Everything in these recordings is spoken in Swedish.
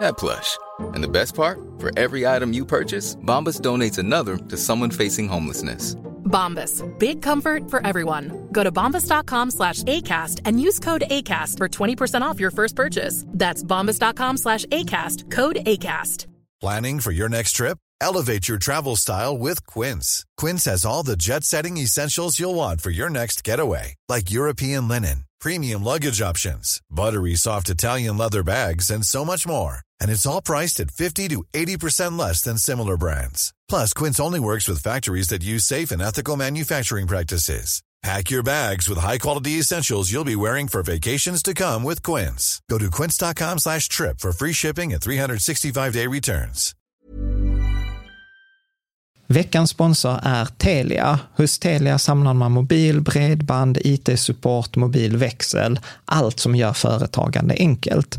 that plush. And the best part? For every item you purchase, Bombas donates another to someone facing homelessness. Bombas. Big comfort for everyone. Go to bombas.com slash ACAST and use code ACAST for 20% off your first purchase. That's bombas.com slash ACAST. Code ACAST. Planning for your next trip? Elevate your travel style with Quince. Quince has all the jet setting essentials you'll want for your next getaway, like European linen, premium luggage options, buttery soft Italian leather bags, and so much more. And it's all priced at 50 to 80% less than similar brands. Plus, Quince only works with factories that use safe and ethical manufacturing practices. Pack your bags with high-quality essentials you'll be wearing for vacations to come with Quince. Go to quince.com slash trip for free shipping and 365-day returns. Veckans sponsor är Telia. Hos Telia samlar man mobil, bredband, IT-support, mobilväxel, allt som gör företagande enkelt.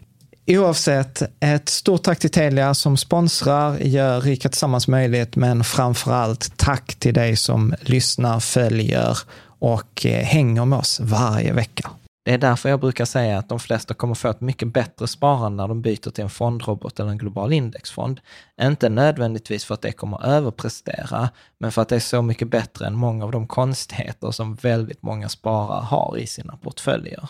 Oavsett, ett stort tack till Telia som sponsrar, gör Rika Tillsammans möjligt, men framför allt tack till dig som lyssnar, följer och eh, hänger med oss varje vecka. Det är därför jag brukar säga att de flesta kommer få ett mycket bättre sparande när de byter till en fondrobot eller en global indexfond. Inte nödvändigtvis för att det kommer överprestera, men för att det är så mycket bättre än många av de konstigheter som väldigt många sparare har i sina portföljer.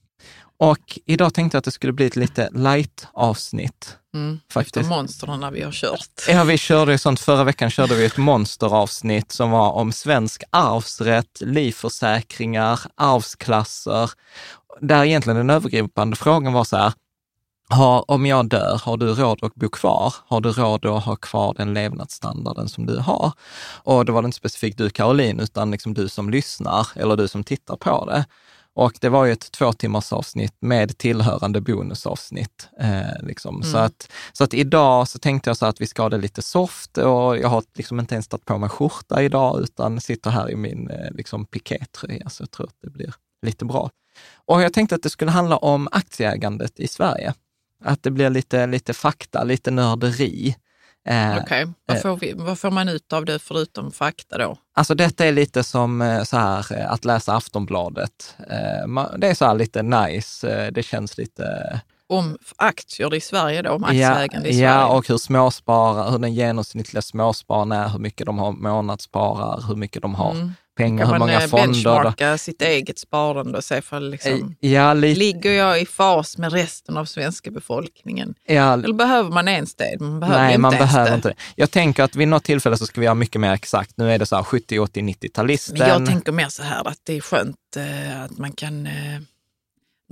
och idag tänkte jag att det skulle bli ett lite light-avsnitt. Mm, efter monstren vi har kört. Ja, vi körde ju sånt. Förra veckan körde vi ett monsteravsnitt som var om svensk arvsrätt, livförsäkringar, arvsklasser. Där egentligen den övergripande frågan var så här, har, om jag dör, har du råd att bo kvar? Har du råd att ha kvar den levnadsstandarden som du har? Och då var det inte specifikt du Caroline, utan liksom du som lyssnar eller du som tittar på det. Och det var ju ett två timmars avsnitt med tillhörande bonusavsnitt. Eh, liksom. mm. så, att, så att idag så tänkte jag så att vi ska ha det lite soft och jag har liksom inte ens tagit på mig skjorta idag utan sitter här i min eh, liksom pikétröja, så jag tror att det blir lite bra. Och jag tänkte att det skulle handla om aktieägandet i Sverige. Att det blir lite, lite fakta, lite nörderi. Eh, Okej, okay. vad, vad, får man ut av det förutom fakta då? Alltså detta är lite som eh, så här eh, att läsa Aftonbladet. Det är så här lite nice, det känns lite... Om aktier i Sverige då, om aktieägande ja, i Sverige? Ja, och hur småsparare, hur den genomsnittliga småspararen är, hur mycket de har månadssparar, hur mycket de har mm pengar, hur många fonder. benchmarka sitt eget sparande och se för liksom, ja, lite... ligger jag i fas med resten av svenska befolkningen? Ja. Eller behöver man ens det? Man behöver Nej, inte man behöver det. inte det. Jag tänker att vid något tillfälle så ska vi ha mycket mer exakt. Nu är det så här 70, 80, 90-talisten. Men jag tänker mer så här att det är skönt eh, att man kan eh,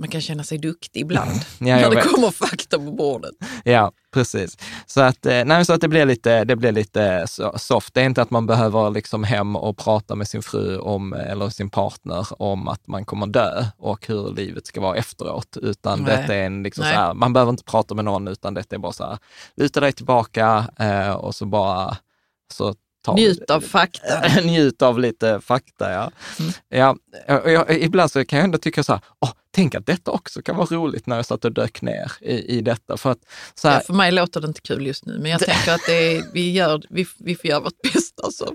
man kan känna sig duktig ibland ja, när det vet. kommer fakta på bordet. Ja, precis. Så att, eh, nej, så att det blir lite, det blir lite soft. Det är inte att man behöver liksom hem och prata med sin fru om, eller sin partner om att man kommer dö och hur livet ska vara efteråt, utan nej. detta är en, liksom så här, man behöver inte prata med någon, utan detta är bara så här, luta dig tillbaka eh, och så bara så Njut av fakta. Njut av lite fakta, ja. Mm. ja jag, jag, ibland så kan jag ändå tycka så här, åh, tänk att detta också kan vara roligt när jag satt och dök ner i, i detta. För, att, så här, ja, för mig låter det inte kul just nu, men jag tänker att det är, vi, gör, vi, vi får göra vårt bästa. Så.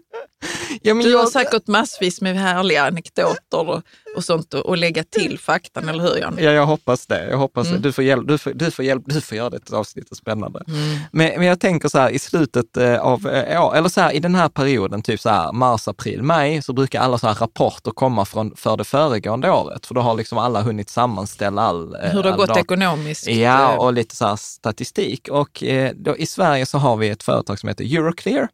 Ja, du jag... har säkert massvis med härliga anekdoter och, och sånt att lägga till faktan, eller hur Jan? Ja, jag hoppas det. Jag hoppas mm. det. Du, får hjälp, du, får, du, får hjälp, du får göra det avsnittet spännande. Mm. Men, men jag tänker så här i slutet eh, av eh, år, eller så här i den här perioden, typ så här mars, april, maj, så brukar alla så här rapporter komma från för det föregående året, för då har liksom alla hunnit sammanställa all... Eh, Hur det har gått ekonomiskt. Ja, och lite så här statistik. Och då, i Sverige så har vi ett företag som heter Euroclear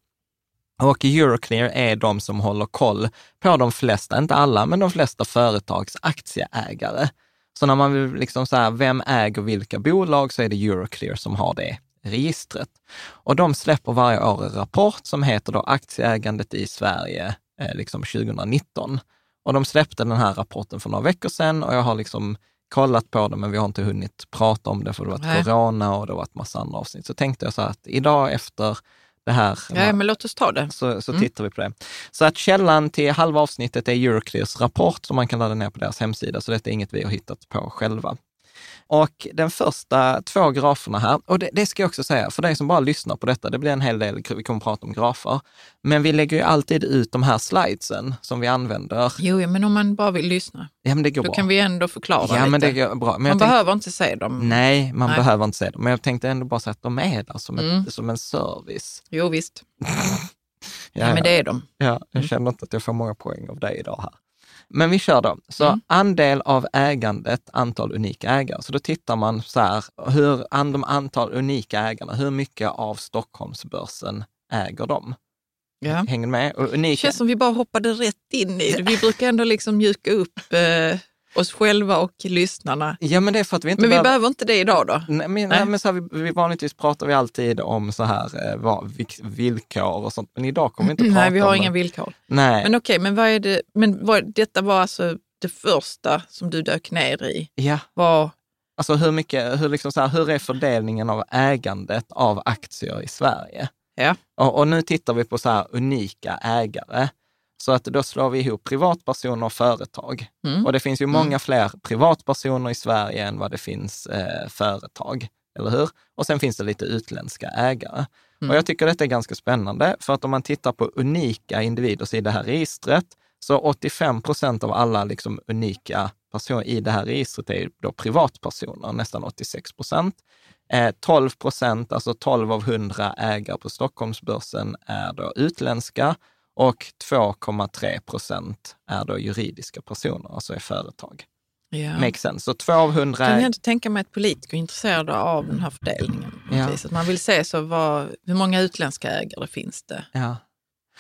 och Euroclear är de som håller koll på de flesta, inte alla, men de flesta företags aktieägare. Så när man vill liksom så här, vem äger vilka bolag så är det Euroclear som har det registret. Och de släpper varje år en rapport som heter då Aktieägandet i Sverige eh, liksom 2019. Och de släppte den här rapporten för några veckor sedan och jag har liksom kollat på det, men vi har inte hunnit prata om det för det har varit Nej. corona och det har varit massa andra avsnitt. Så tänkte jag så här att idag efter det här. Ja, men låt oss ta det. Så, så mm. tittar vi på det. Så att källan till halva avsnittet är Euroclears rapport som man kan ladda ner på deras hemsida, så detta är inget vi har hittat på själva. Och den första två graferna här, och det, det, ska jag också säga, för dig som bara lyssnar på detta, det blir en hel del, vi kommer att prata om grafer, men vi lägger ju alltid ut de här slidesen som vi använder. Jo, men om man bara vill lyssna, ja, men det går då bra. kan vi ändå förklara ja, lite. Men det går bra. Men man behöver inte se dem. Nej, man nej. behöver inte se dem, men jag tänkte ändå bara säga att de är där som, mm. ett, som en service. Jo, visst. ja, ja, men det är de. Ja, jag mm. känner inte att jag får många poäng av dig idag här. Men vi kör då. Så mm. andel av ägandet, antal unika ägare. Så då tittar man så här, hur de antal unika ägarna, hur mycket av Stockholmsbörsen äger de? Ja. Hänger med? Och unika... Det känns som vi bara hoppade rätt in i det. Vi brukar ändå liksom mjuka upp eh, oss själva och lyssnarna. Ja, men det är för att vi inte Men vi behöver, behöver inte det idag då? Nej, men, nej. men så här, vi, vi, vanligtvis pratar vi alltid om så här, eh, vad, villkor och sånt, men idag kommer vi inte prata om Nej, vi har om inga villkor. Nej. Men okej, okay, men vad är det, men vad, detta var alltså det första som du dök ner i? Ja. Var, Alltså hur mycket, hur, liksom så här, hur är fördelningen av ägandet av aktier i Sverige? Ja. Och, och nu tittar vi på så unika ägare. Så att då slår vi ihop privatpersoner och företag. Mm. Och det finns ju många mm. fler privatpersoner i Sverige än vad det finns eh, företag, eller hur? Och sen finns det lite utländska ägare. Mm. Och jag tycker detta är ganska spännande, för att om man tittar på unika individer i det här registret, så 85 procent av alla liksom unika personer i det här registret är då privatpersoner, nästan 86 procent. Eh, 12 procent, alltså 12 av 100 ägare på Stockholmsbörsen är då utländska och 2,3 procent är då juridiska personer, alltså är företag. Ja. Makes sense. Så två av hundra... Kan jag inte tänka mig att politiker är intresserade av den här fördelningen. Ja. Att man vill se så vad, hur många utländska ägare finns det? Ja.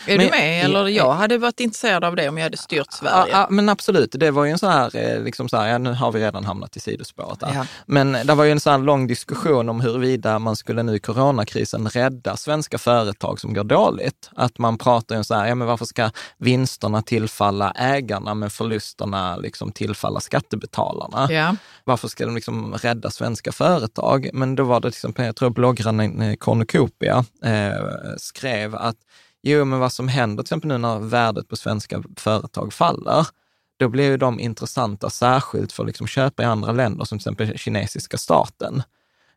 Är men, du med? Eller jag hade varit intresserad av det om jag hade styrt Sverige. Ja, men absolut. Det var ju en sån här, eh, liksom så här, ja, nu har vi redan hamnat i sidospåret. Ja. Men det var ju en sån här lång diskussion om huruvida man skulle nu i coronakrisen rädda svenska företag som går dåligt. Att man pratar ju så här, ja men varför ska vinsterna tillfalla ägarna men förlusterna liksom tillfalla skattebetalarna? Ja. Varför ska de liksom rädda svenska företag? Men då var det till exempel, jag tror bloggaren Cornucopia eh, skrev att Jo, men vad som händer till exempel nu när värdet på svenska företag faller, då blir ju de intressanta särskilt för att liksom köpa i andra länder, som till exempel kinesiska staten.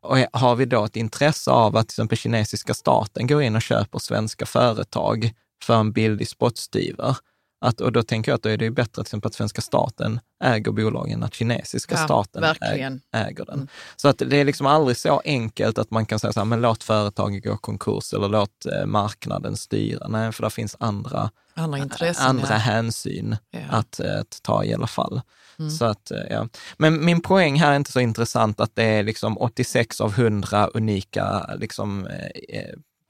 Och har vi då ett intresse av att till exempel kinesiska staten går in och köper svenska företag för en billig spottstyver, att, och då tänker jag att då är det bättre till exempel att svenska staten äger bolagen än att kinesiska ja, staten äger, äger den. Mm. Så att det är liksom aldrig så enkelt att man kan säga så här, men låt företaget gå konkurs eller låt eh, marknaden styra. Nej, för det finns andra, andra, intressen, andra ja. hänsyn ja. Att, eh, att, ta i alla fall. Mm. Så att, eh, ja. Men min poäng här är inte så intressant att det är liksom 86 av 100 unika liksom,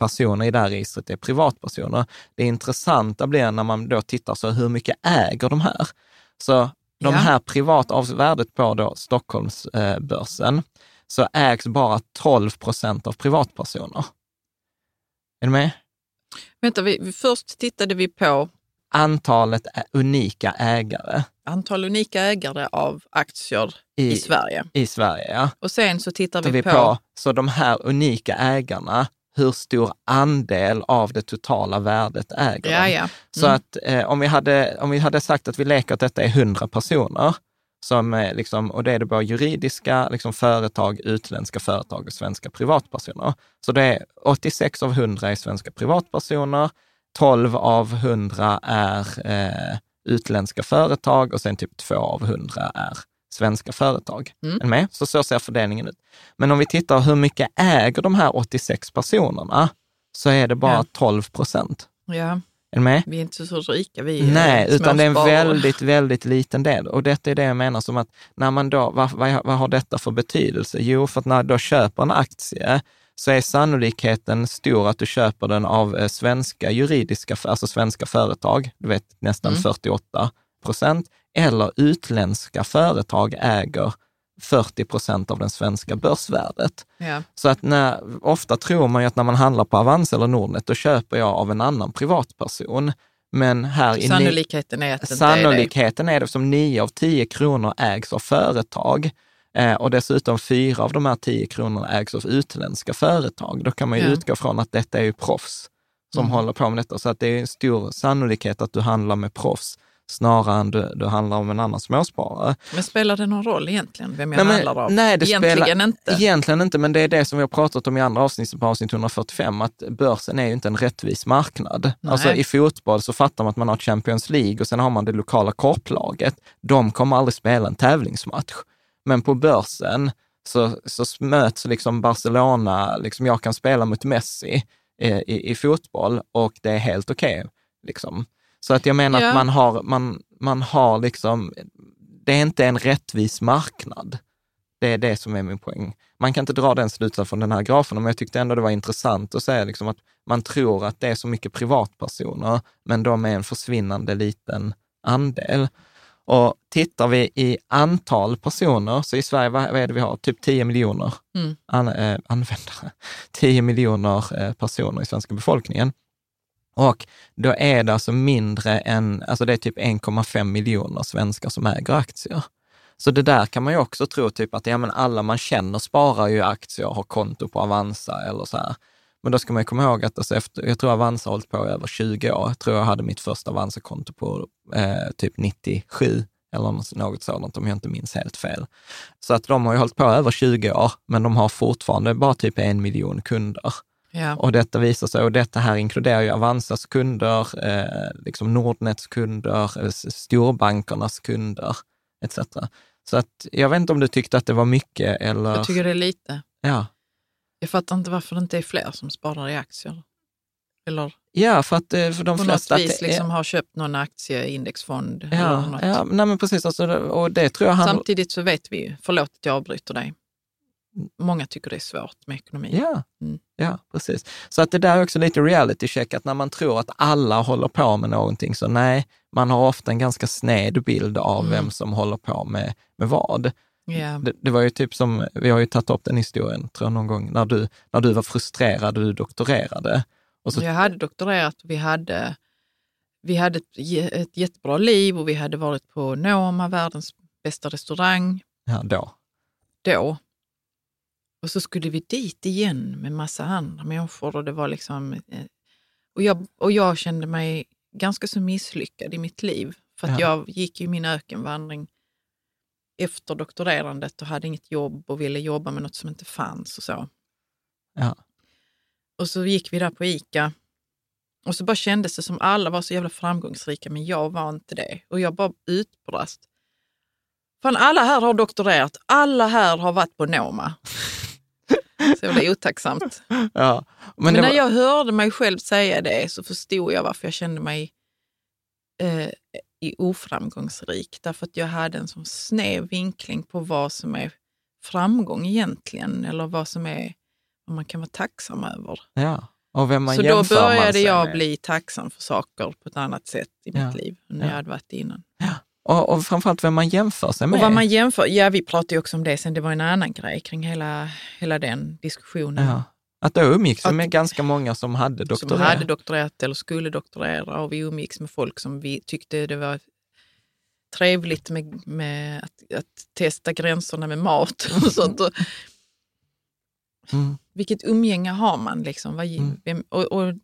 personer i det här registret är privatpersoner. Det intressanta blir när man då tittar så hur mycket äger de här? Så de Ja. här privat, av värdet på då Stockholmsbörsen, så ägs bara 12 procent av privatpersoner. Är du med? Vänta, vi, först tittade vi på Antalet unika ägare antal unika ägare av aktier i, i, Sverige. i Sverige. Ja. Och sen så tittar Tittar vi, vi på, på, så de här unika ägarna, hur stor andel av det totala värdet äger Ja, ja. Så Mm. att eh, om, vi hade, om vi hade sagt att vi leker att detta är 100 personer, som, eh, liksom, och det är det både juridiska liksom, företag, utländska företag och svenska privatpersoner. Så det är 86 av 100 är svenska privatpersoner, 12 av 100 är eh, utländska företag och sen typ 2 av 100 är svenska företag. Mm. Är med? Så så ser fördelningen ut. Men om vi tittar hur mycket äger de här 86 personerna, så är det bara Ja. 12 procent. ja, Är med? vi är inte så rika vi är Nej, utan det är en väldigt, väldigt liten del. Och detta är det jag menar som att när man då, vad, vad, vad har detta för betydelse? Jo, för att när du då köper en aktie så är sannolikheten stor att du köper den av eh, svenska juridiska, alltså svenska företag, du vet nästan Mm. 48 procent, eller utländska företag äger 40 procent av den svenska börsvärdet. Ja. Så att när, ofta tror man ju att när man handlar på Avanza eller Nordnet, då köper jag av en annan privatperson. Men här i Sannolikheten är att det det. Sannolikheten är det som 9 av 10 kronor ägs av företag eh, och dessutom fyra av de här 10 kronorna ägs av utländska företag. Då kan man ju Ja. utgå från att detta är ju proffs som Mm. håller på med detta. Så att det är en stor sannolikhet att du handlar med proffs snarare än du, du handlar om en annan småsparare. Men spelar det någon roll egentligen vem jag Nej, men- handlar av? nej, det egentligen spelar- inte. Egentligen inte, men det är det som vi har pratat om i andra avsnitt, på avsnitt 145, att börsen är ju inte en rättvis marknad. Nej. Alltså i fotboll så fattar man att man har Champions League och sen har man det lokala korplaget. De kommer aldrig spela en tävlingsmatch. Men på börsen så, så möts liksom Barcelona, liksom jag kan spela mot Messi eh, i, i fotboll och det är helt okej. liksom. Så att jag menar Ja. att man har, man, man har liksom, det är inte en rättvis marknad. Det är det som är min poäng. Man kan inte dra den slutsatsen från den här grafen, men jag tyckte ändå det var intressant att säga liksom att man tror att det är så mycket privatpersoner, men de är en försvinnande liten andel. Och tittar vi i antal personer, så i Sverige, vad, är det vi har? Typ 10 miljoner Mm. an, eh, användare. 10 miljoner eh, personer i svenska befolkningen. Och då är det alltså mindre än, alltså det är typ 1,5 miljoner svenskar som äger aktier. Så det där kan man ju också tro, typ att ja, men alla man känner sparar ju aktier och har konto på Avanza eller så här. Men då ska man ju komma ihåg att alltså efter, jag tror Avanza har hållit på i över 20 år. Jag tror jag hade mitt första Avanza-konto på eh, typ 97 eller något- något sådant om jag inte minns helt fel. Så att de har ju hållit på över 20 år, men de har fortfarande bara typ en miljon kunder. Ja. Och detta visar sig, och detta här inkluderar ju Avanzas kunder, eh, liksom Nordnets kunder, eh, storbankernas kunder etc. Så att jag vet inte om du tyckte att det var mycket eller... Jag tycker det är lite. ja. Jag fattar inte varför det inte är fler som sparar i aktier. Eller ja, för att eh, för de på flesta... något att vis är- liksom har köpt någon aktieindexfond. eller ja, något. ja, nej men precis. Alltså, och det tror jag handlar... Samtidigt så vet vi ju, förlåt att jag avbryter dig, många tycker det är svårt med ekonomi. Ja, Mm. ja, precis. Så att det där är också lite reality check, att när man tror att alla håller på med någonting, så nej, man har ofta en ganska sned bild av Mm. vem som håller på med, med vad. Ja. Det, det var ju typ som, vi har ju tagit upp den historien, tror jag någon gång, när du, när du var frustrerad och du doktorerade. Och så, Jag hade doktorerat och vi hade, vi hade ett, ett jättebra liv och vi hade varit på Noma, världens bästa restaurang, ja, då. då. Och så skulle vi dit igen med massa andra människor och det var liksom... eh, Och jag, och jag kände mig ganska så misslyckad i mitt liv. För att Ja. jag gick ju min ökenvandring efter doktorerandet och hade inget jobb och ville jobba med något som inte fanns och så. Ja. Och så gick vi där på ICA och så bara kändes det som alla var så jävla framgångsrika men jag var inte det. Och jag bara utbrast. Fan, alla här har doktorerat, alla här har varit på Noma. Så jävla otacksamt. Ja. Men, Men, det när var, jag hörde mig själv säga det så förstod jag varför jag kände mig eh, oframgångsrik. Därför att jag hade en sån snäv vinkling på vad som är framgång egentligen. Eller vad som är vad man kan vara tacksam över. ja. Och vem man så då började jag med. bli tacksam för saker på ett annat sätt i Ja. mitt liv än Ja. jag hade varit innan. Och, och framförallt vem man jämför sig med. Och vad man jämför, ja vi pratade ju också om det sen, det var en annan grej kring hela, hela den diskussionen. Ja. Att då umgicks vi med ganska många som hade doktorerat. Som hade doktorerat eller skulle doktorera och vi umgicks med folk som vi tyckte det var trevligt med, med att, att testa gränserna med mat och sånt. Och, Mm. Vilket umgänge har man? Liksom? Vad, Mm. vem, och, och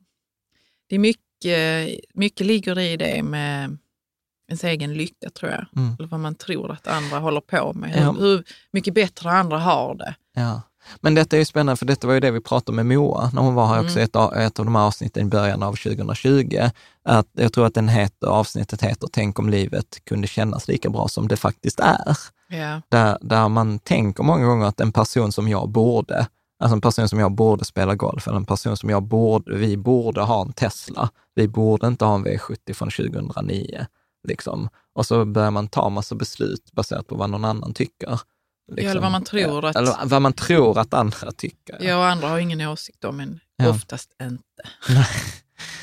det är mycket, mycket ligger i det med ens egen lycka tror jag. Mm. Eller vad man tror att andra håller på med. Hur, Ja. hur mycket bättre andra har det. Ja. Men detta är ju spännande, för detta var ju det vi pratade med Moa när hon var här också Mm. ett, av- ett av de här avsnitten i början av 2020. Att jag tror att den heter, avsnittet heter Tänk om livet kunde kännas lika bra som det faktiskt är. Ja. Där, där man tänker många gånger att en person som jag borde, alltså en person som jag borde spela golf, eller en person som jag borde, vi borde ha en Tesla. Vi borde inte ha en V70 från 2009. Liksom. Och så börjar man ta massa beslut baserat på vad någon annan tycker. Liksom. eller vad man tror att- Eller vad man tror att andra tycker. Jag och andra har ingen åsikt om, men Ja. oftast inte.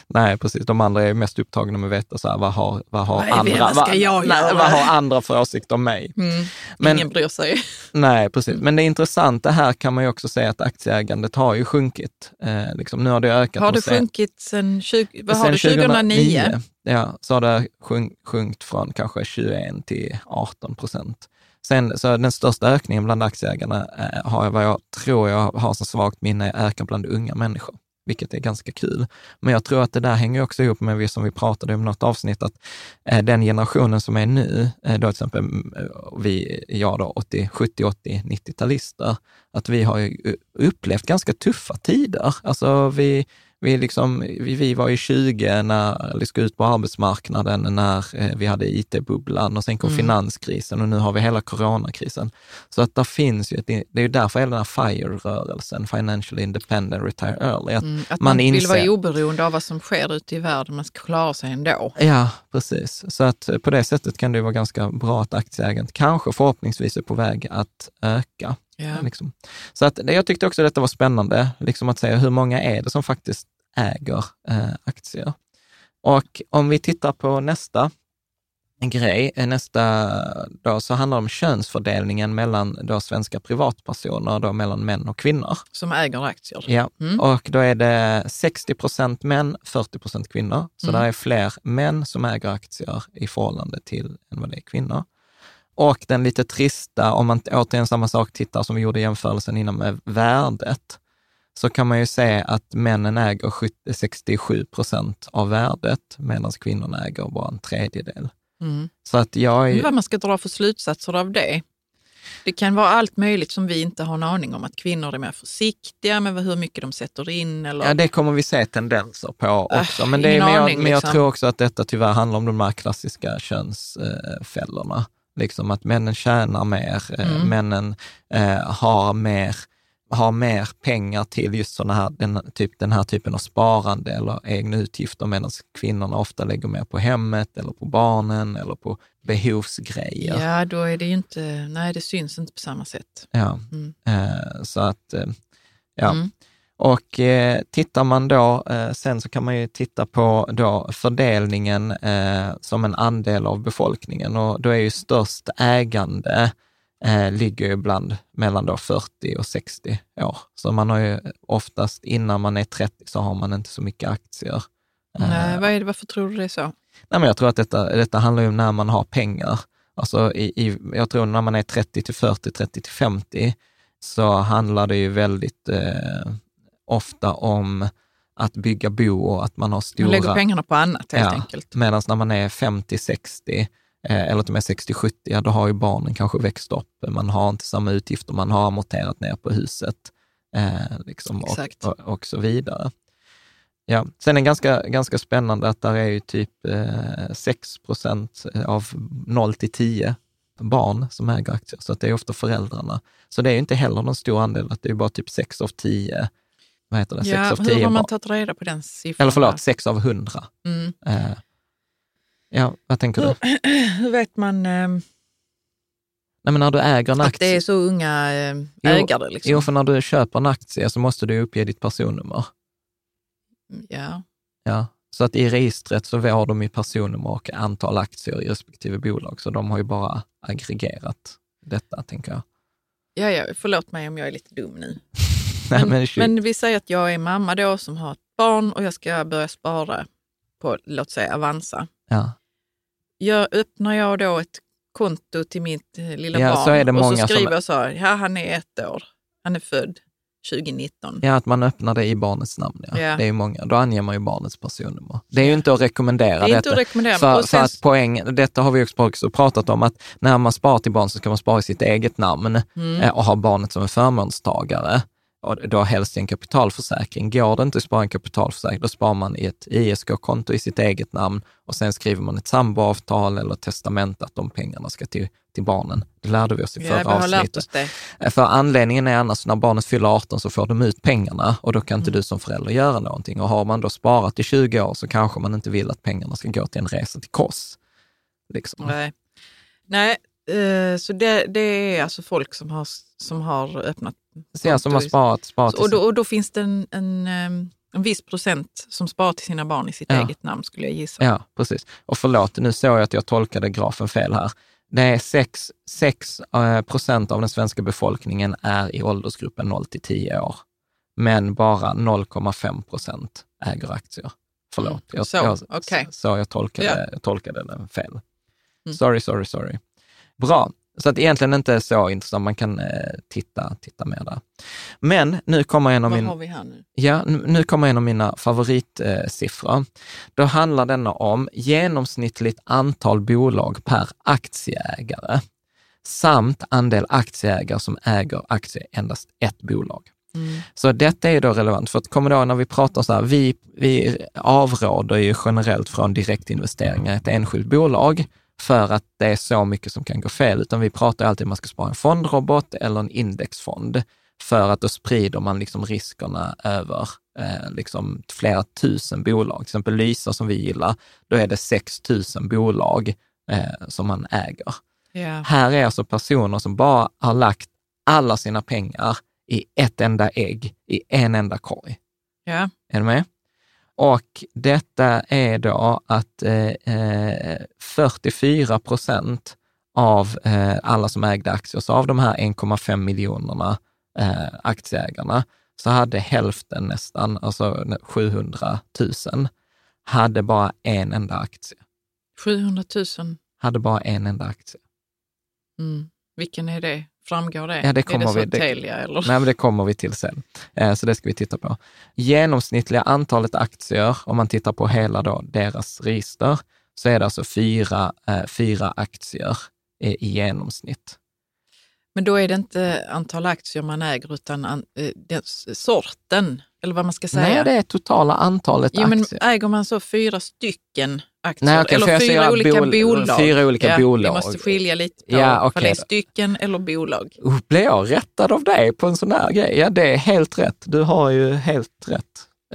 Nej, precis. De andra är mest upptagna med att veta så här, vad har, vad har, är- andra, vad nej, vad har andra för åsikt om mig? Mm. Men- ingen bryr sig. Nej, precis. Men det intressanta här kan man ju också säga att aktieägandet har ju sjunkit. Eh, liksom, nu har det ökat. Har de det sjunkit sen, 20, vad har det, 2009? Ja, så har det sjunk, sjunkit från kanske 21 till 18 procent. Sen, så den största ökningen bland aktieägarna eh, har jag, vad jag tror jag har så svagt minne, ökar bland unga människor, vilket är ganska kul. Men jag tror att det där hänger också ihop med, vi som vi pratade om i något avsnitt, att eh, den generationen som är nu, eh, då till exempel mm, eh, vi, jag då, 80, 70, 80, 90-talister, att vi har ju upplevt ganska tuffa tider. Alltså vi, vi, liksom, vi, var ju 20 när vi skulle ut på arbetsmarknaden, när eh, vi hade IT-bubblan och sen kom Mm. finanskrisen och nu har vi hela coronakrisen. Så att där finns ju ett, det är ju därför hela den här FIRE-rörelsen, Financial Independent Retire Early, att Mm, att man man, vill inser- vara oberoende av vad som sker ute i världen, man ska klara sig ändå. Ja, precis. Så att på det sättet kan det ju vara ganska bra att aktieägandet kanske förhoppningsvis är på väg att öka. Ja. Liksom. Så att, jag tyckte också detta var spännande, liksom att säga hur många är det som faktiskt äger eh, aktier? Och om vi tittar på nästa grej, eh, nästa då, så handlar det om könsfördelningen mellan då svenska privatpersoner, då mellan män och kvinnor. Som äger aktier. Ja, Mm. och då är det 60 procent män, 40 procent kvinnor. Så Mm. där är fler män som äger aktier i förhållande till än vad det är kvinnor. Och den lite trista, om man återigen samma sak tittar som vi gjorde jämförelsen innan med värdet, så kan man ju se att männen äger 70 67 procent av värdet medan kvinnorna äger bara en tredjedel. Mm. Så att jag är Vad man ska dra för slutsatser av det? Det kan vara allt möjligt som vi inte har en aning om. Att kvinnor är mer försiktiga med hur mycket de sätter in. Eller... Ja, det kommer vi se tendenser på också. Men, det är, men, jag, men jag liksom. tror också att detta tyvärr handlar om de här klassiska könsfällorna. Liksom att männen tjänar mer, eh, Mm. männen eh, har mer har mer pengar till just såna här, den, typ, den här typen av sparande eller egna utgifter, medan kvinnorna ofta lägger mer på hemmet eller på barnen eller på behovsgrejer. Ja, då är det ju inte, nej det syns inte på samma sätt. Ja. Mm. Eh, så att, eh, ja. Mm. Och eh, tittar man då, eh, sen så kan man ju titta på då fördelningen eh, som en andel av befolkningen och då är ju störst ägande eh, ligger ju ibland mellan då 40 och 60 år. Så man har ju oftast innan man är 30 så har man inte så mycket aktier. Nej, vad är det, varför tror du det är så? Nej, men jag tror att detta, detta handlar ju om när man har pengar. Alltså i, i, jag tror när man är 30 till 40, 30 till 50, så handlar det ju väldigt eh, ofta om att bygga bo och att man har stora... Man lägger pengarna på annat helt Ja. enkelt. Medan när man är 50, 60 eh, eller till och med 60, 70, ja, då har ju barnen kanske växt upp. Man har inte samma utgifter, man har amorterat ner på huset eh, liksom, och, och, och så vidare. Ja. Sen är det ganska, ganska spännande att där är ju typ eh, 6 procent av 0 till 10 barn som äger aktier, så att det är ofta föräldrarna. Så det är ju inte heller någon stor andel, att det är bara typ 6 av 10, vad heter det, 6 Ja, av hur 10 har man tagit reda på den siffran? Eller förlåt, 6 av 100. Mm. Eh, ja, vad tänker du? Hur, hur vet man eh, Nej, men när du äger en att aktie, det är så unga eh, Jo, ägare? Liksom? jo, för när du köper en aktie så måste du uppge ditt personnummer. Ja. Ja. Så att i registret så var de i personnummer och antal aktier i respektive bolag, så de har ju bara aggregerat detta, tänker jag. Ja, ja, förlåt mig om jag är lite dum nu. Nej, Men, men, vi säger att jag är mamma då som har ett barn och jag ska börja spara på, låt säga Avanza. ja. Jag, öppnar jag då ett konto till mitt eh, lilla Ja, barn så är det och många så som- skriver jag så här, ja han är ett år, han är född 2019. ja, att man öppnar det i barnets namn. Ja. Ja. Det är ju många. Då anger man ju barnets personnummer. Det är ju inte att rekommendera Det är inte att rekommendera. För, Och för sen- att poäng, detta har vi också också pratat om, att när man sparar till barn så ska man spara i sitt eget namn Mm. eh, och ha barnet som en förmånstagare. Och då helst i en kapitalförsäkring. Går det inte att spara en kapitalförsäkring, då sparar man i ett ISK-konto i sitt eget namn och sen skriver man ett samboavtal eller ett testament att de pengarna ska till, till barnen. Det lärde vi oss i förra avsnittet. Eh, För anledningen är annars när barnet fyller 18 så får de ut pengarna och då kan Mm. inte du som förälder göra någonting. Och har man då sparat i 20 år så kanske man inte vill att pengarna ska gå till en resa till Kos. Liksom. Nej, Nej eh, så det, det är alltså folk som har, som har öppnat Så jag som har sparat, sparat och då, och då finns det en, en, en viss procent som sparar till sina barn i sitt Ja. eget namn skulle jag gissa. Ja, precis. Och förlåt, nu såg jag att jag tolkade grafen fel här. Det är 6, 6 eh, procent av den svenska befolkningen är i åldersgruppen 0 till 10 år, men bara 0,5 procent äger aktier. Förlåt, Mm, jag, så, jag, okej. så jag tolkade, Ja. jag tolkade den fel. Mm. Sorry, sorry, sorry. Bra, så att egentligen inte så intressant, man kan eh, titta, titta mer där. Men nu kommer en av Vad min... har vi här nu? Ja, nu kommer en av mina favoritsiffror. Då handlar denna om genomsnittligt antal bolag per aktieägare samt andel aktieägare som äger aktier endast ett bolag. Mm. Så detta är då relevant, för att kommer då när vi pratar så här, vi, vi avråder ju generellt från direktinvesteringar i ett enskilt bolag för att det är så mycket som kan gå fel, utan vi pratar alltid om man ska spara en fondrobot eller en indexfond, för att då sprider man liksom riskerna över eh, liksom flera tusen bolag. Till exempel Lysa som vi gillar, då är det 6 000 bolag eh, som man äger. Ja. Här är alltså personer som bara har lagt alla sina pengar i ett enda ägg, i en enda korg. Ja. Är du med? Och detta är då att eh, eh, 44 procent av eh, alla som ägde aktier, så av de här 1,5 miljonerna eh, aktieägarna, så hade hälften nästan, alltså 700 000, hade bara en enda aktie. 700 000. Hade bara en enda aktie. Mm. Vilken är det? Framgår det? Ja, det är kommer det så vi- det- Telia eller? Nej, men det kommer vi till sen. Eh, Så det ska vi titta på. Genomsnittliga antalet aktier, om man tittar på hela då deras register, så är det alltså fyra, eh, fyra aktier i, i genomsnitt. Men då är det inte antal aktier man äger utan an, eh, den, sorten, eller vad man ska säga. Nej, det är totala antalet jo, men aktier. äger man så fyra stycken aktier Nej, för eller fyra olika bol- bolag? fyra olika ja, bolag. Vi måste skilja lite på Ja, okej det är stycken eller bolag. Uh, Blev jag rättad av dig på en sån här grej? Ja, det är helt rätt. Du har ju helt rätt.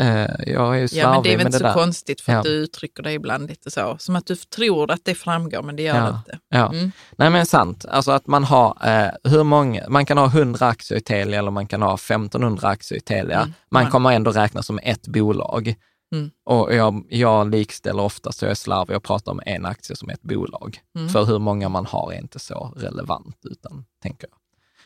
Eh, Jag är ju Ja, men det är väl inte så där. konstigt för att Ja. du uttrycker dig ibland lite så. Som att du tror att det framgår, men det gör Ja. det inte. Ja. Mm. Nej men sant, alltså att man har eh, hur många, man kan ha 100 aktier i Telia eller man kan ha 1500 aktier i Telia. Mm. Man Man- kommer ändå räkna som ett bolag. Mm. Och jag, jag likställer ofta, så jag är slarvig och pratar om en aktie som ett bolag. Mm. För hur många man har är inte så relevant, utan tänker jag.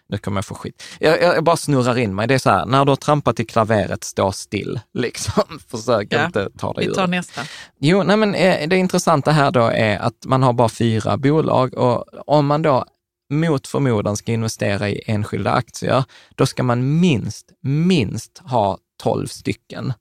Nu kommer jag få skit. Jag, jag, jag bara snurrar in mig. Det är så här, när du har trampat i klaveret, stå still. Liksom. Försök Ja, inte ta dig Vi ur. tar nästa. Jo, nej men eh, det intressanta här då är att man har bara fyra bolag och om man då mot förmodan ska investera i enskilda aktier, då ska man minst, minst ha 12 stycken.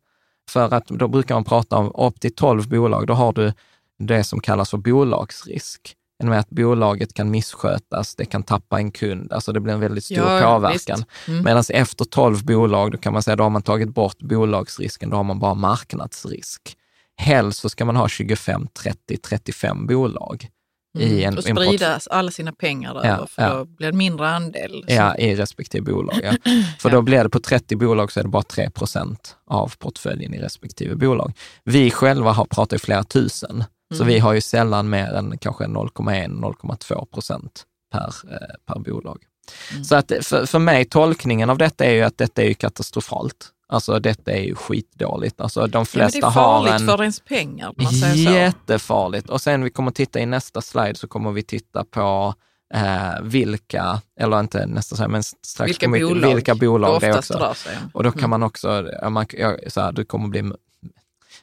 För att då brukar man prata om upp till 12 bolag, då har du det som kallas för bolagsrisk. Med att bolaget kan misskötas, det kan tappa en kund, alltså det blir en väldigt stor Ja, påverkan. Mm. Medan efter 12 bolag, då kan man säga, då har man tagit bort bolagsrisken, då har man bara marknadsrisk. Helst så ska man ha 25, 30, 35 bolag i en, Mm. och en sprida alla sina pengar Ja, över, för ja. då blir det mindre andel. Ja, i respektive bolag. Ja. För Ja. då blir det på 30 bolag så är det bara 3 procent av portföljen i respektive bolag. Vi själva har pratat i flera tusen, så Mm. vi har ju sällan mer än kanske 0,1-0,2 procent per, eh, per bolag. Mm. Så att för, för mig, tolkningen av detta är ju att detta är katastrofalt. Alltså detta är ju skitdåligt. Alltså de Ja, men flesta det är farligt har en... för ens pengar, man säger så. Jättefarligt. Och sen vi kommer titta i nästa slide så kommer vi titta på eh, vilka, eller inte nästa slide, men strax Vilka kommer bolag vilka bolag det är också. rör sig om. Och då kan Mm. man också, man, så här, du kommer bli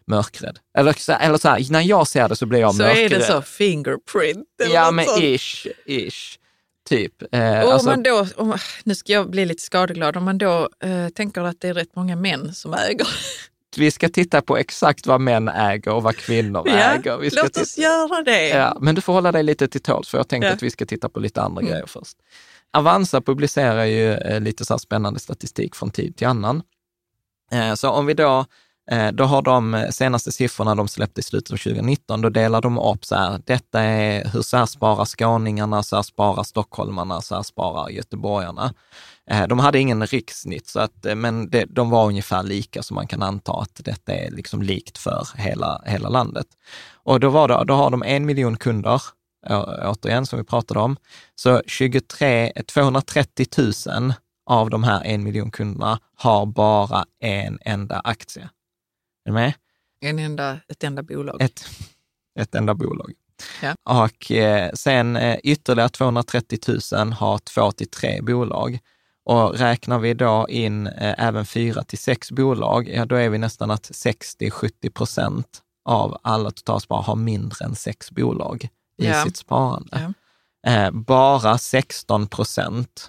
mörkrädd. Eller, så- eller så här, när jag ser det så blir jag Så mörkrädd. är det så, fingerprint eller Ja, men sånt. ish, ish. Typ. Eh, Och om alltså, man då, om, nu ska jag bli lite skadeglad, om man då eh, tänker att det är rätt många män som äger. vi ska titta på exakt vad män äger och vad kvinnor äger. Vi låt oss göra det. Ja, men du får hålla dig lite till tåls, för jag tänkte Ja. att vi ska titta på lite andra Mm. grejer först. Avanza publicerar ju eh, lite så spännande statistik från tid till annan. Eh, så om vi då, Eh, då har de eh, senaste siffrorna de släppte i slutet av 2019, då delar de upp så här, detta är hur så här sparar skåningarna, så här sparar stockholmarna, så här sparar göteborgarna. Eh, de hade ingen rikssnitt, så att, men det, de var ungefär lika, så man kan anta att detta är liksom likt för hela, hela landet. Och då, var det, då har de en miljon kunder, återigen, som vi pratade om. Så 23, 230 000 av de här en miljon kunderna har bara en enda aktie. Är du med? En enda, ett enda bolag. Ett, ett enda bolag. Ja. Och eh, sen eh, ytterligare 230 000 har två till tre bolag. Och räknar vi då in eh, även fyra till sex bolag, ja då är vi nästan att 60-70 procent av alla totalsparare har mindre än sex bolag i Ja. sitt sparande. Ja. Eh, bara 16 procent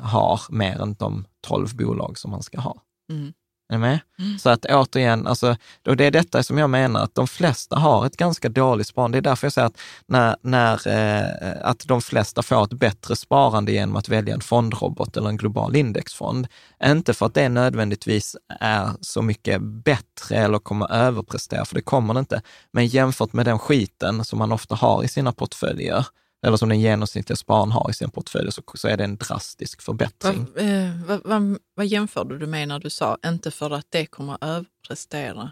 har mer än de 12 bolag som man ska ha. Mm. Är ni med? Mm. Så att återigen, alltså, och det är detta som jag menar, att de flesta har ett ganska dåligt sparande. Det är därför jag säger att, när, när, eh, att de flesta får ett bättre sparande genom att välja en fondrobot eller en global indexfond. Inte för att det nödvändigtvis är så mycket bättre eller kommer överprestera, för det kommer det inte. Men jämfört med den skiten som man ofta har i sina portföljer, eller som den genomsnittliga spararen har i sin portfölj, så, så är det en drastisk förbättring. Vad, eh, vad, vad, vad jämförde du med när du sa inte för att det kommer att överprestera?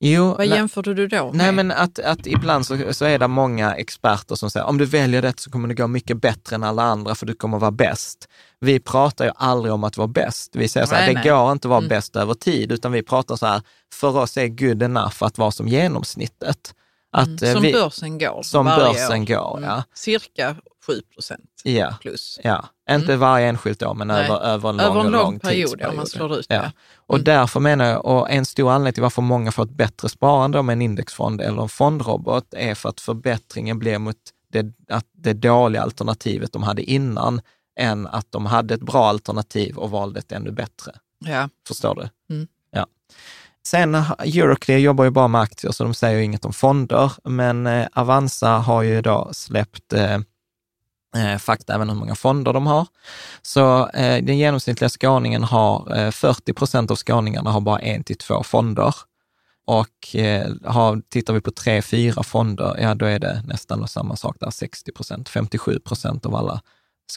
Jo, Vad jämförde du då med? Nej, men att, att ibland så, så är det många experter som säger om du väljer det så kommer det gå mycket bättre än alla andra för du kommer vara bäst. Vi pratar ju aldrig om att vara bäst. Vi säger så här, Nej, det nej. går inte att vara Mm. bäst över tid, utan vi pratar så här, för oss är good enough att vara som genomsnittet. Att, eh, som vi, börsen går som börsen år. går, ja. Cirka 7 procent Ja, plus. ja. Inte varje enskilt år, men Nej. över, över en lång, Över en lång, lång period, tidsperiod. om man slår ut Ja. det. Och Mm. därför menar jag, och en stor anledning till varför många får ett bättre sparande med en indexfond eller en fondrobot är för att förbättringen blir mot det, att det dåliga alternativet de hade innan, än att de hade ett bra alternativ och valde ett ännu bättre. Ja. Förstår du? Mm. Ja. Sen, eh, Euroclear jobbar ju bara med aktier, så de säger ju inget om fonder, men eh, Avanza har ju då släppt eh, eh fakta även hur många fonder de har. Så eh, den genomsnittliga skåningen har, eh, 40 procent av skåningarna har bara en till två fonder. Och eh, har, tittar vi på tre, fyra fonder, ja då är det nästan samma sak där, 60 procent, 57 procent av alla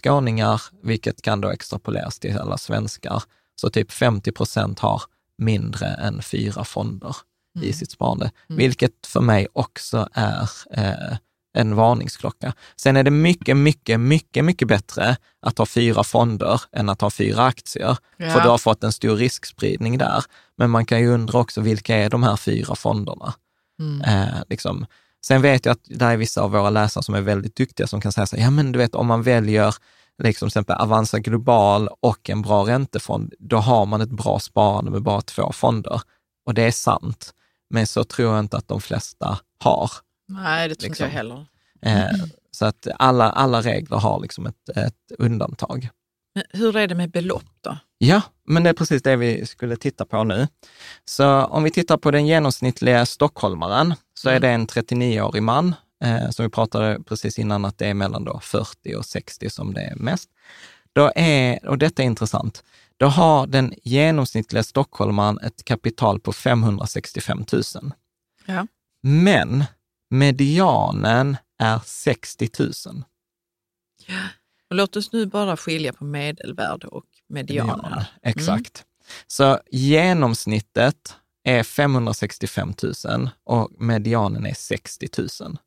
skåningar, vilket kan då extrapoleras till alla svenskar. Så typ 50 procent har mindre än fyra fonder i sitt sparande, vilket för mig också är eh, en varningsklocka. Sen är det mycket, mycket, mycket, mycket bättre att ha fyra fonder än att ha fyra aktier, Ja. för du har fått en stor riskspridning där. Men man kan ju undra också, vilka är de här fyra fonderna? Mm. Eh, liksom. Sen vet jag att det är vissa av våra läsare som är väldigt duktiga som kan säga så här, ja men du vet om man väljer liksom till exempel Avanza Global och en bra räntefond, då har man ett bra sparande med bara två fonder. Och det är sant, men så tror jag inte att de flesta har. Nej, det tror inte liksom. jag heller. Eh, så att alla, alla regler har liksom ett, ett undantag. Men hur är det med belopp då? Ja, men det är precis det vi skulle titta på nu. Så om vi tittar på den genomsnittliga stockholmaren, så är det en 39-årig man, eh, som vi pratade precis innan att det är mellan då 40 och 60 som det är mest. Då är, och detta är intressant, då har den genomsnittliga stockholmaren ett kapital på 565 000. Ja. Men medianen är 60 000. Och låt oss nu bara skilja på medelvärde och medianen. Ja, exakt. Så genomsnittet är 565 000 och medianen är 60 000.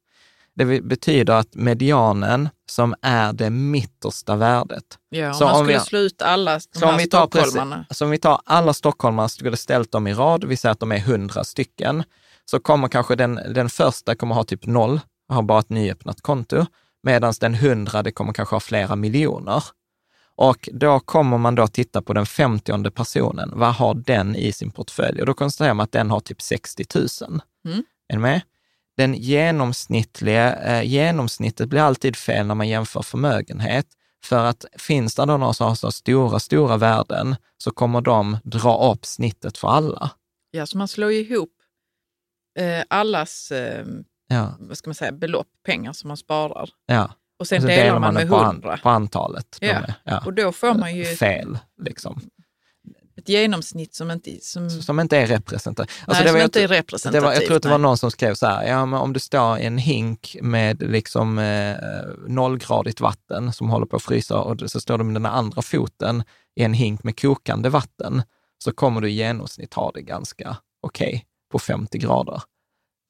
Det betyder att medianen som är det mittersta värdet. Ja, om så man skulle vi, slå ut alla de här vi tar, stockholmarna. Så om vi tar alla stockholmare, skulle ställt dem i rad, vi säger att de är hundra stycken, så kommer kanske den, den första kommer ha typ noll, har bara ett nyöppnat konto, medan den hundrade kommer kanske ha flera miljoner. Och då kommer man då titta på den femtionde personen. Vad har den i sin portfölj? Och då konstaterar man att den har typ 60 000. Mm. Är du med? Den genomsnittliga, eh, genomsnittet blir alltid fel när man jämför förmögenhet. För att finns det då några som har så stora, stora värden så kommer de dra upp snittet för alla. Ja, så man slår ihop eh, allas eh, ja. vad ska man säga, belopp, pengar som man sparar. Ja. Och sen delar, delar, man med hundra. På, antalet. Ja. ja. Och då får man ju... Fel, liksom. Ett genomsnitt som inte, som... Som inte är representativt. Alltså Nej, som inte är representativt. Var, jag tror att det var någon som skrev så här, ja men om det står en hink med liksom eh, nollgradigt vatten som håller på att frysa och så står det med den andra foten i en hink med kokande vatten, så kommer du i genomsnitt ha det ganska okej okay på 50 grader.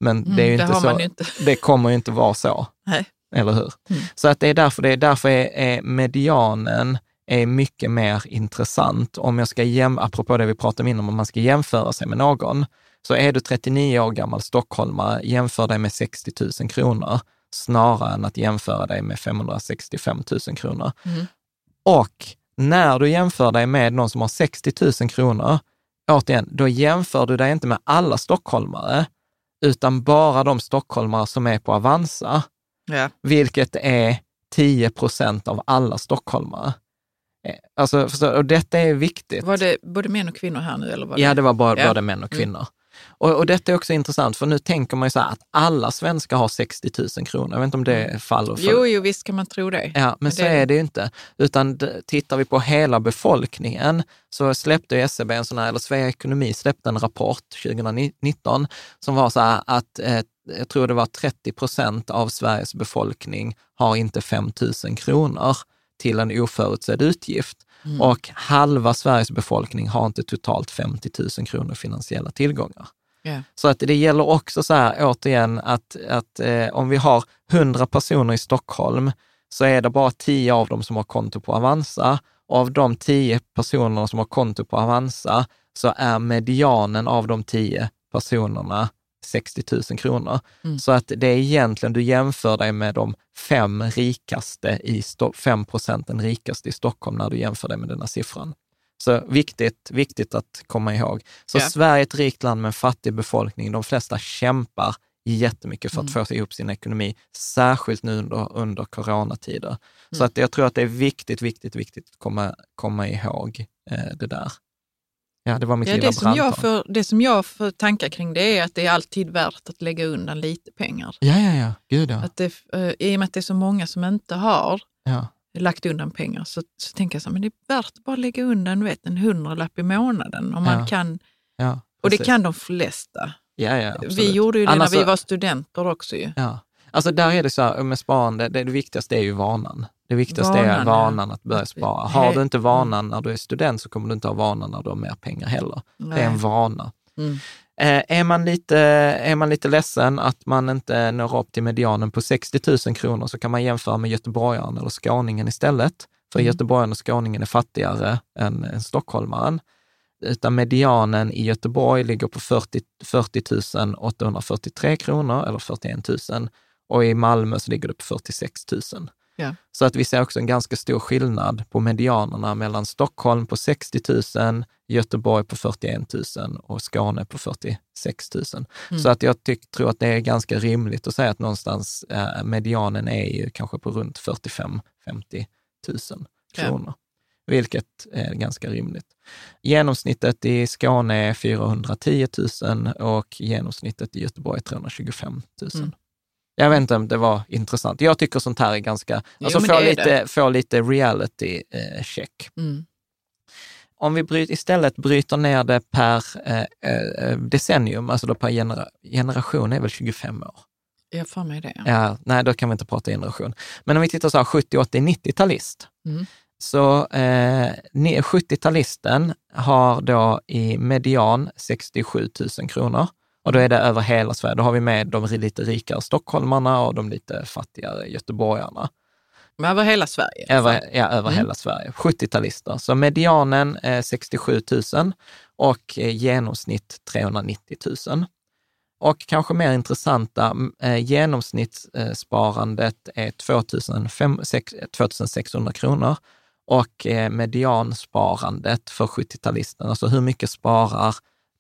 Men mm, det, är ju inte så, inte. det kommer ju inte vara så. Nej. Eller hur? Mm. Så att det är därför, det är, därför är, är medianen är mycket mer intressant. Om jag ska jäm, apropå det vi pratade om om man ska jämföra sig med någon, så är du 39 år gammal stockholmare, jämför dig med 60 000 kronor snarare än att jämföra dig med 565 000 kronor. Mm. Och när du jämför dig med någon som har 60 000 kronor, återigen, då jämför du dig inte med alla stockholmare, utan bara de stockholmare som är på Avanza, ja. vilket är 10 procent av alla stockholmare. Eh, alltså, och detta är viktigt. Var det både män och kvinnor här nu? Eller var det? Ja, det var bara, ja. både män och mm. kvinnor. Mm. Och, och detta är också intressant, för nu tänker man ju så här att alla svenskar har 60 000 kronor. Jag vet inte om det mm. faller för... Jo, jo, visst kan man tro det. Ja, men, men så det... är det ju inte. Utan tittar vi på hela befolkningen så släppte SCB e en sån här, eller Svea Ekonomi släppte en rapport 2019 som var så här att eh, jag tror det var 30 procent av Sveriges befolkning har inte 5 000 kronor till en oförutsedd utgift. Mm. Och halva Sveriges befolkning har inte totalt 50 000 kronor finansiella tillgångar. Yeah. Så att det gäller också så här, återigen, att, att eh, om vi har 100 personer i Stockholm, så är det bara 10 av dem som har konto på Avanza. Och av de 10 personerna som har konto på Avanza, så är medianen av de 10 personerna 60 000 kronor. Mm. Så att det är egentligen, du jämför dig med de fem rikaste i, fem procenten rikaste i Stockholm när du jämför dig med den här siffran. Så viktigt, viktigt att komma ihåg. Så ja. Sverige är ett rikt land med en fattig befolkning. De flesta kämpar jättemycket för att mm. få ihop sin ekonomi, särskilt nu under, under coronatider. Mm. Så att jag tror att det är viktigt, viktigt, viktigt att komma, komma ihåg eh, det där. Ja, det var mitt ja, lilla det som, jag för, det som jag får tankar kring det är att det är alltid värt att lägga undan lite pengar. Ja, ja, ja. Gud ja. Att det, uh, I och med att det är så många som inte har ja. lagt undan pengar så, så tänker jag så här, men det är värt att bara lägga undan vet, en hundralapp i månaden. Om ja. man kan, ja, och det kan de flesta. Ja, ja, vi gjorde ju det Annars när vi var studenter också. Ju. Ja. Alltså där är det så här med sparande, det, det viktigaste är ju vanan. Det viktigaste vanan, är vanan att börja spara. Har du inte vanan när du är student så kommer du inte ha vanan när du har mer pengar heller. Nej. Det är en vana. Mm. Eh, är, man lite, är man lite ledsen att man inte når upp till medianen på 60 000 kronor så kan man jämföra med göteborgaren eller skåningen istället. För mm. göteborgaren och skåningen är fattigare än, än stockholmaren. Utan medianen i Göteborg ligger på 40, 40 843 kronor eller 41 000 och i Malmö så ligger det på 46 000. Ja. Så att vi ser också en ganska stor skillnad på medianerna mellan Stockholm på 60 000, Göteborg på 41 000 och Skåne på 46 000. Mm. Så att jag tyck, tror att det är ganska rimligt att säga att någonstans eh, medianen är ju kanske på runt 45 50 000 kronor. Ja. Vilket är ganska rimligt. Genomsnittet i Skåne är 410 000 och genomsnittet i Göteborg är 325 000. Mm. Jag vet inte om det var intressant. Jag tycker sånt här är ganska, alltså få, lite, få lite reality eh, check. Mm. Om vi bryt, istället bryter ner det per eh, eh, decennium, alltså då per genera, generation är väl 25 år. Jag får mig det. Ja, nej, då kan vi inte prata generation. Men om vi tittar så här 70, 80, 90-talist. Mm. Så eh, 70-talisten har då i median 67 000 kronor. Och då är det över hela Sverige. Då har vi med de lite rikare stockholmarna och de lite fattigare göteborgarna. Men över hela Sverige? Över, ja, över mm. hela Sverige. 70-talister. Så medianen är 67 000 och eh, genomsnitt 390 000. Och kanske mer intressanta, eh, genomsnittssparandet är 2600 kronor och eh, mediansparandet för 70-talisten, alltså hur mycket sparar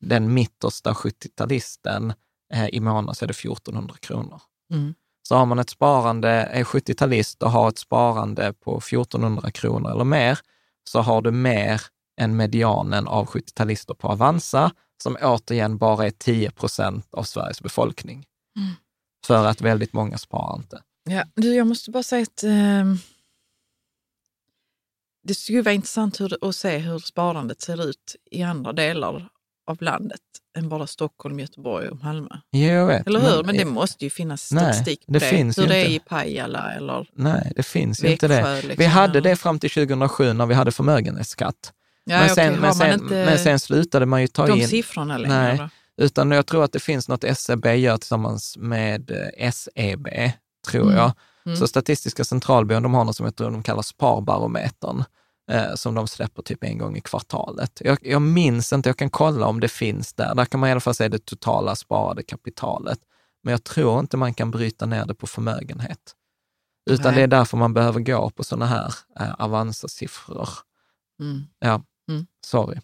den mittersta 70-talisten eh, i månaden, så är det 1400 kronor. Mm. Så har man ett sparande, är 70-talist och har ett sparande på 1400 kronor eller mer, så har du mer än medianen av 70-talister på Avanza, som återigen bara är 10 procent av Sveriges befolkning. Mm. För att väldigt många sparar inte. Ja, du, jag måste bara säga att eh, det skulle vara intressant hur, att se hur sparandet ser ut i andra delar av landet än bara Stockholm, Göteborg och Malmö. Jag vet, eller hur? Men, men det måste ju finnas statistik nej, det. på det. Finns hur det inte. är i Pajala eller Nej, det finns ju inte det. Liksom, vi hade det fram till 2007 när vi hade förmögenhetsskatt. Ja, men, sen, okay. men, sen, men sen slutade man ju ta de in... De siffrorna längre? Nej, då? utan jag tror att det finns något SCB e gör tillsammans med eh, SEB, tror mm. jag. Mm. Så Statistiska centralbyrån, de har något som jag tror de kallar Sparbarometern, eh, som de släpper typ en gång i kvartalet. Jag, jag minns inte, jag kan kolla om det finns där. Där kan man i alla fall se det totala sparade kapitalet. Men jag tror inte man kan bryta ner det på förmögenhet. Utan Nej. det är därför man behöver gå på sådana här eh, Avanza-siffror. Mm. Ja. Mm. Sorry.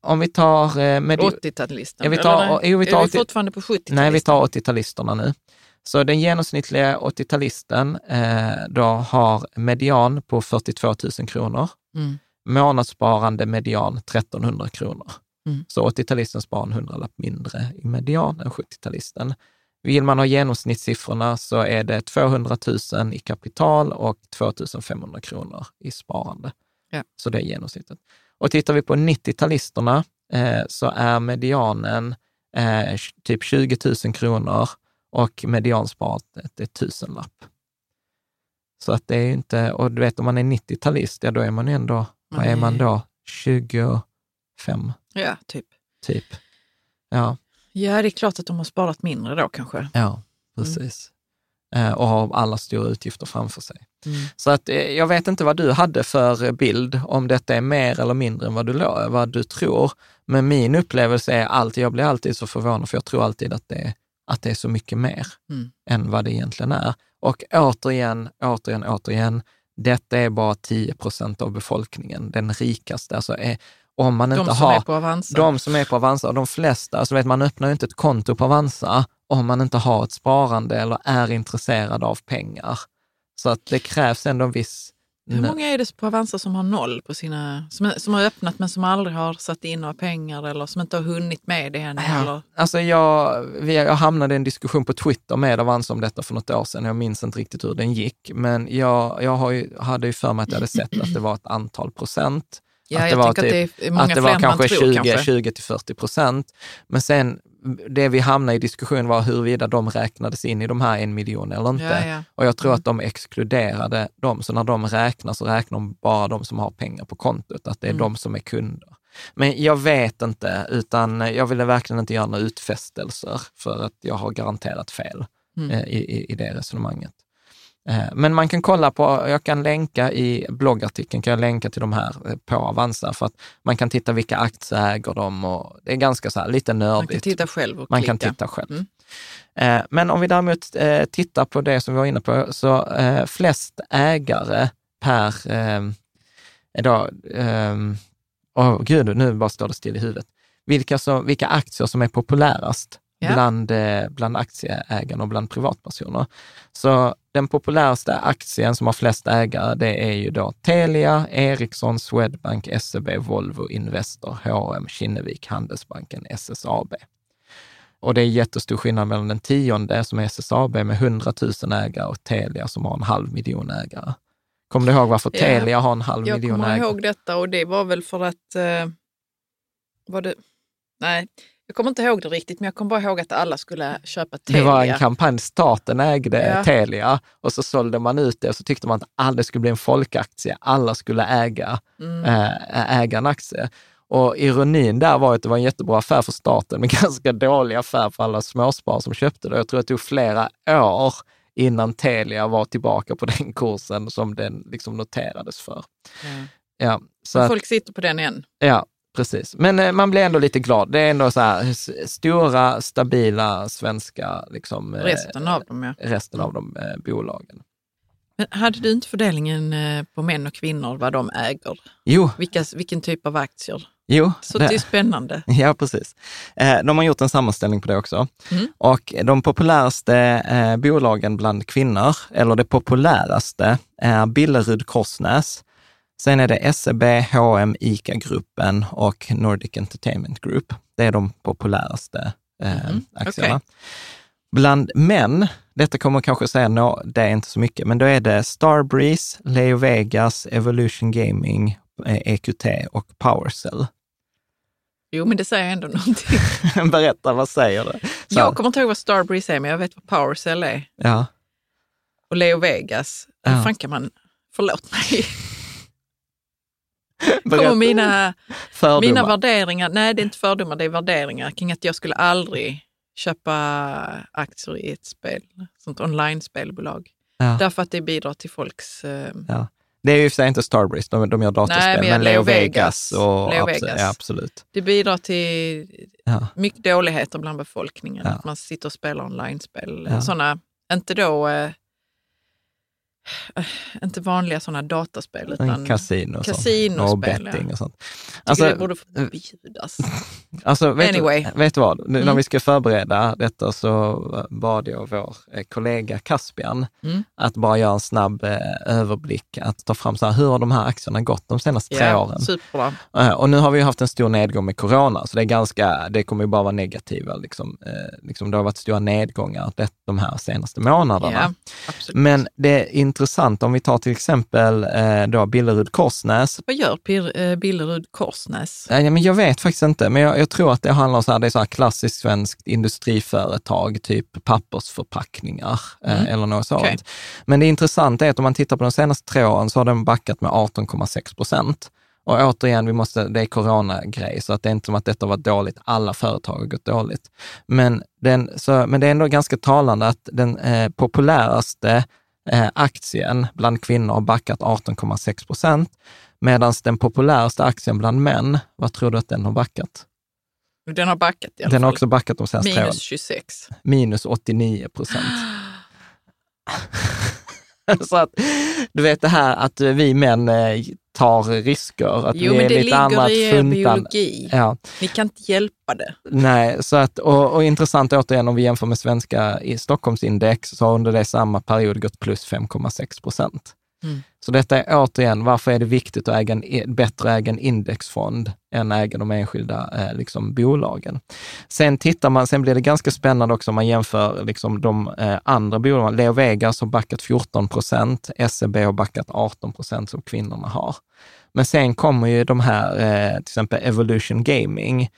Om vi tar... Eh, 80-talisterna? Ja, vi tar, jo, vi tar är 80, vi fortfarande på 70-talisterna? Nej, vi tar 80-talisterna nu. Så den genomsnittliga 80-talisten eh, då har median på 42 000 kronor. Mm. Månadssparande median 1300 kronor. Mm. Så 80-talisten sparar en hundralapp mindre i median än 70-talisten. Vill man ha genomsnittssiffrorna så är det 200 000 i kapital och 2 500 kronor i sparande. Ja. Så det är genomsnittet. Och tittar vi på 90-talisterna eh, så är medianen eh, typ 20 000 kronor och mediansparandet är tusenlapp. Så att det är inte, och du vet om man är 90-talist, ja då är man ju ändå, vad är man då, 25? Ja, typ. Typ. Ja. Ja, det är klart att de har sparat mindre då kanske. Ja, precis. Mm. och har alla stora utgifter framför sig. Mm. Så att eh, jag vet inte vad du hade för bild, om detta är mer eller mindre än vad du, vad du tror. Men min upplevelse är alltid, jag blir alltid så förvånad, för jag tror alltid att det är, att det är så mycket mer mm. än vad det egentligen är. Och återigen, återigen, återigen, detta är bara 10 procent av befolkningen, den rikaste. Alltså är, om man de inte som har, är på Avanza. De som är på Avanza, de flesta, alltså vet, man öppnar ju inte ett konto på Avanza om man inte har ett sparande eller är intresserad av pengar. Så att det krävs ändå en viss... Hur många är det på Avanza som har noll på sina, som, som har öppnat men som aldrig har satt in några pengar eller som inte har hunnit med det än? Ja. Eller? Alltså jag, jag hamnade i en diskussion på Twitter med Avanza om detta för något år sedan. Jag minns inte riktigt hur den gick, men jag, jag har ju, hade ju för mig att jag hade sett att det var ett antal procent. Ja, att det var, typ, att det, att det var kanske 20, kanske 20 till 40 procent. Men sen det vi hamnade i diskussion var huruvida de räknades in i de här en miljon eller inte. Ja, ja. Och jag tror mm. att de exkluderade dem, så när de räknar så räknar de bara de som har pengar på kontot, att det är mm. de som är kunder. Men jag vet inte, utan jag ville verkligen inte göra några utfästelser för att jag har garanterat fel mm. eh, i, i det resonemanget. Eh, men man kan kolla på, jag kan länka i bloggartikeln, kan jag länka till de här eh, på Avanza för att man kan titta vilka aktier äger de och det är ganska så här, lite nördigt. Man kan titta själv och Man klicka. kan titta själv. Mm. Eh, men om vi däremot tittar på det som vi var inne på, så flest ägare per, då, åh oh, gud, nu bara står det still i huvudet. Vilka, så, vilka aktier som är populärast ja. bland, bland aktieägarna och bland privatpersoner. Så den populäraste aktien som har flest ägare, det är ju då Telia, Ericsson, Swedbank, SEB, Volvo, Investor, H&M, Kinnevik, Handelsbanken, SSAB. Och det är jättestor skillnad mellan den tionde som är SSAB med 100 000 ägare och Telia som har en halv miljon ägare. Kommer du ihåg varför ja, Telia har en halv miljon ägare? Jag kommer ihåg detta och det var väl för att... Eh, var det, nej, jag kommer inte ihåg det riktigt, men jag kommer bara ihåg att alla skulle köpa Telia. Det var en kampanj, staten ägde ja. Telia och så sålde man ut det och så tyckte man att alla skulle bli en folkaktie. Alla skulle äga, mm. äh, äga en aktie. Och ironin där var att det var en jättebra affär för staten, men ganska dålig affär för alla småsparare som köpte det. Jag tror att det tog flera år innan Telia var tillbaka på den kursen som den liksom noterades för. Ja. Ja, så Men att, folk sitter på den än. ja, precis. Men eh, man blir ändå lite glad. Det är ändå så här stora, stabila svenska, liksom, eh, Resten av dem, ja. resten av de eh, bolagen. Men hade du inte fördelningen eh, på män och kvinnor, vad de äger? Jo, Vilka, vilken typ av aktier? jo. Så det- det är spännande. Ja, precis. De har gjort en sammanställning på det också. Mm. Och de populäraste bolagen bland kvinnor, eller det populäraste, är Billerud Korsnäs. Sen är det SEB, H&M, ICA-gruppen och Nordic Entertainment Group. Det är de populäraste eh, Mhm, aktierna. okej. Bland män, detta kommer kanske säga, no, det är inte så mycket, men då är det Starbreeze, Leo Vegas, Evolution Gaming, eh, EQT och Powercell. Jo, men det säger ändå någonting. Berätta, vad säger det? Så, Jag kommer inte ihåg vad Starbreeze är, men jag vet vad Powercell är. ja, Och Leo Vegas. Ja. Hur fan kan man... Förlåt mig. Berätta. Kommer mina, Fördomar. mina värderingar, nej det är inte fördomar, det är värderingar kring att jag skulle aldrig köpa aktier i ett spel, sånt online-spelbolag. Ja. Därför att det bidrar till folks... Eh, Det är ju och för sig inte Starbreeze, de, de gör datorspel, Nej, men men Leo Vegas. Och Leo Vegas. Ja, absolut. det bidrar till Ja. mycket dåligheter bland befolkningen. Ja. Att man sitter och spelar online-spel. Ja. Såna, inte då... Eh, inte vanliga sådana dataspel, utan Kasino kasinospel, Och betting och sånt. tycker Alltså, det borde förbjudas. alltså vet, Anyway. du, vet du vad? Nu, När Mm. vi ska förbereda detta så bad jag vår eh, kollega Caspian Mm. att bara göra en snabb eh, överblick, att ta fram så här, hur har de här aktierna gått de senaste tre Ja, åren? superbra. Eh, Och nu har vi ju haft en stor nedgång med corona, så det är ganska, det kommer ju bara vara negativa, liksom, eh, liksom det har varit stora nedgångar det, de här senaste månaderna. Absolut. Men det är intressant om vi tar till exempel eh, då Billerud Korsnäs. Vad gör eh, Billerud Korsnäs? Eh, Ja, men jag vet faktiskt inte, men jag, jag tror att det handlar om så här, det är så här klassiskt svenskt industriföretag, typ pappersförpackningar eh, Mm. eller något sånt. Okej. Men det intressanta är att om man tittar på de senaste tre åren så har den backat med 18,6 procent. Och återigen, vi måste, det är coronagrej, så att det är inte som att detta var dåligt. Alla företag har gått dåligt. Men, den, så, men det är ändå ganska talande att den eh, populäraste eh, aktien bland kvinnor har backat 18,6 procent, medan den populäraste aktien bland män, vad tror du att den har backat? Den har backat i alla Den har fall. också backat de senaste tre åren. Minus 26. Minus 89 procent. Så att, du vet det här att vi män eh, tar risker, att Jo, vi men är det lite ligger i er biologi. Ja, Ni kan inte hjälpa det. nej, så att, och, och intressant återigen om vi jämför med svenska i Stockholmsindex så har under det samma period gått plus 5,6 procent. Mm. Så detta är återigen, varför är det viktigt att äga en, e- bättre äga en indexfond än äga de enskilda eh, liksom, bolagen? Sen tittar man, sen blir det ganska spännande också om man jämför liksom, de eh, andra bolagen. Leo Vegas har backat 14 procent, SEB har backat 18 procent som kvinnorna har. Men sen kommer ju de här, eh, till exempel Evolution Gaming,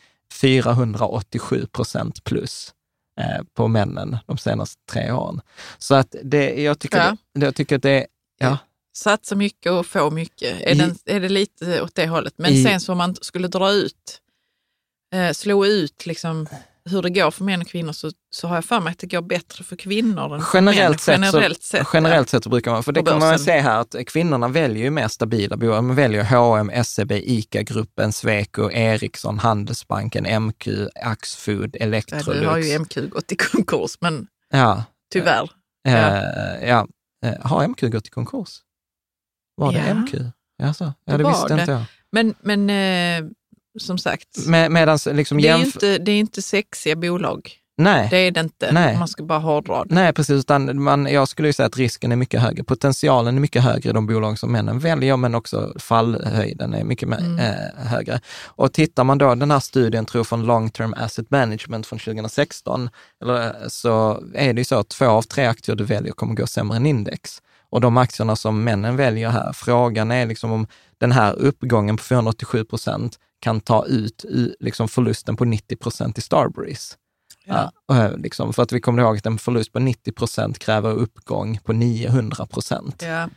487 procent plus eh, på männen de senaste tre åren. Så att det, jag, tycker, Ja. det, jag tycker att det, ja, Satsa mycket och få mycket. Är, I- den, är det lite åt det hållet? Men I- sen så om man skulle dra ut, eh, slå ut liksom hur det går för män och kvinnor så, så har jag för mig att det går bättre för kvinnor än för män. Generellt sett, Generellt så, sett, generellt sett så brukar man, för det kan man se här att kvinnorna väljer ju mer stabila bolag. Man väljer H&M, SEB, ICA-gruppen, Sweco, Ericsson, Handelsbanken, MQ, Axfood, ja. Electrolux. Nu har ju MQ gått i konkurs, men ja, tyvärr. eh, ja. Eh, har MQ gått i konkurs? Var det Ja. MQ? Jaså? Ja, Det det, visste det. inte jag. Men, men eh, som sagt, Med, medans liksom det är, inte, det är inte sexiga bolag. Nej. Det är det inte. Nej. Man ska bara hårdra det. Nej, precis. Utan man, jag skulle ju säga att risken är mycket högre. Potentialen är mycket högre i de bolag som männen väljer, men också fallhöjden är mycket mer, Mm. eh, högre. Och tittar man då, den här studien tror jag från Long Term Asset Management från 2016, eller, så är det ju så att två av tre aktier du väljer kommer gå sämre än index. Och de aktierna som männen väljer här, frågan är liksom om den här uppgången på 487 procent kan ta ut liksom förlusten på 90 procent i Starbreeze. Ja. Ja, liksom, för att vi kommer ihåg att en förlust på 90 procent kräver uppgång på 900 procent. Ja.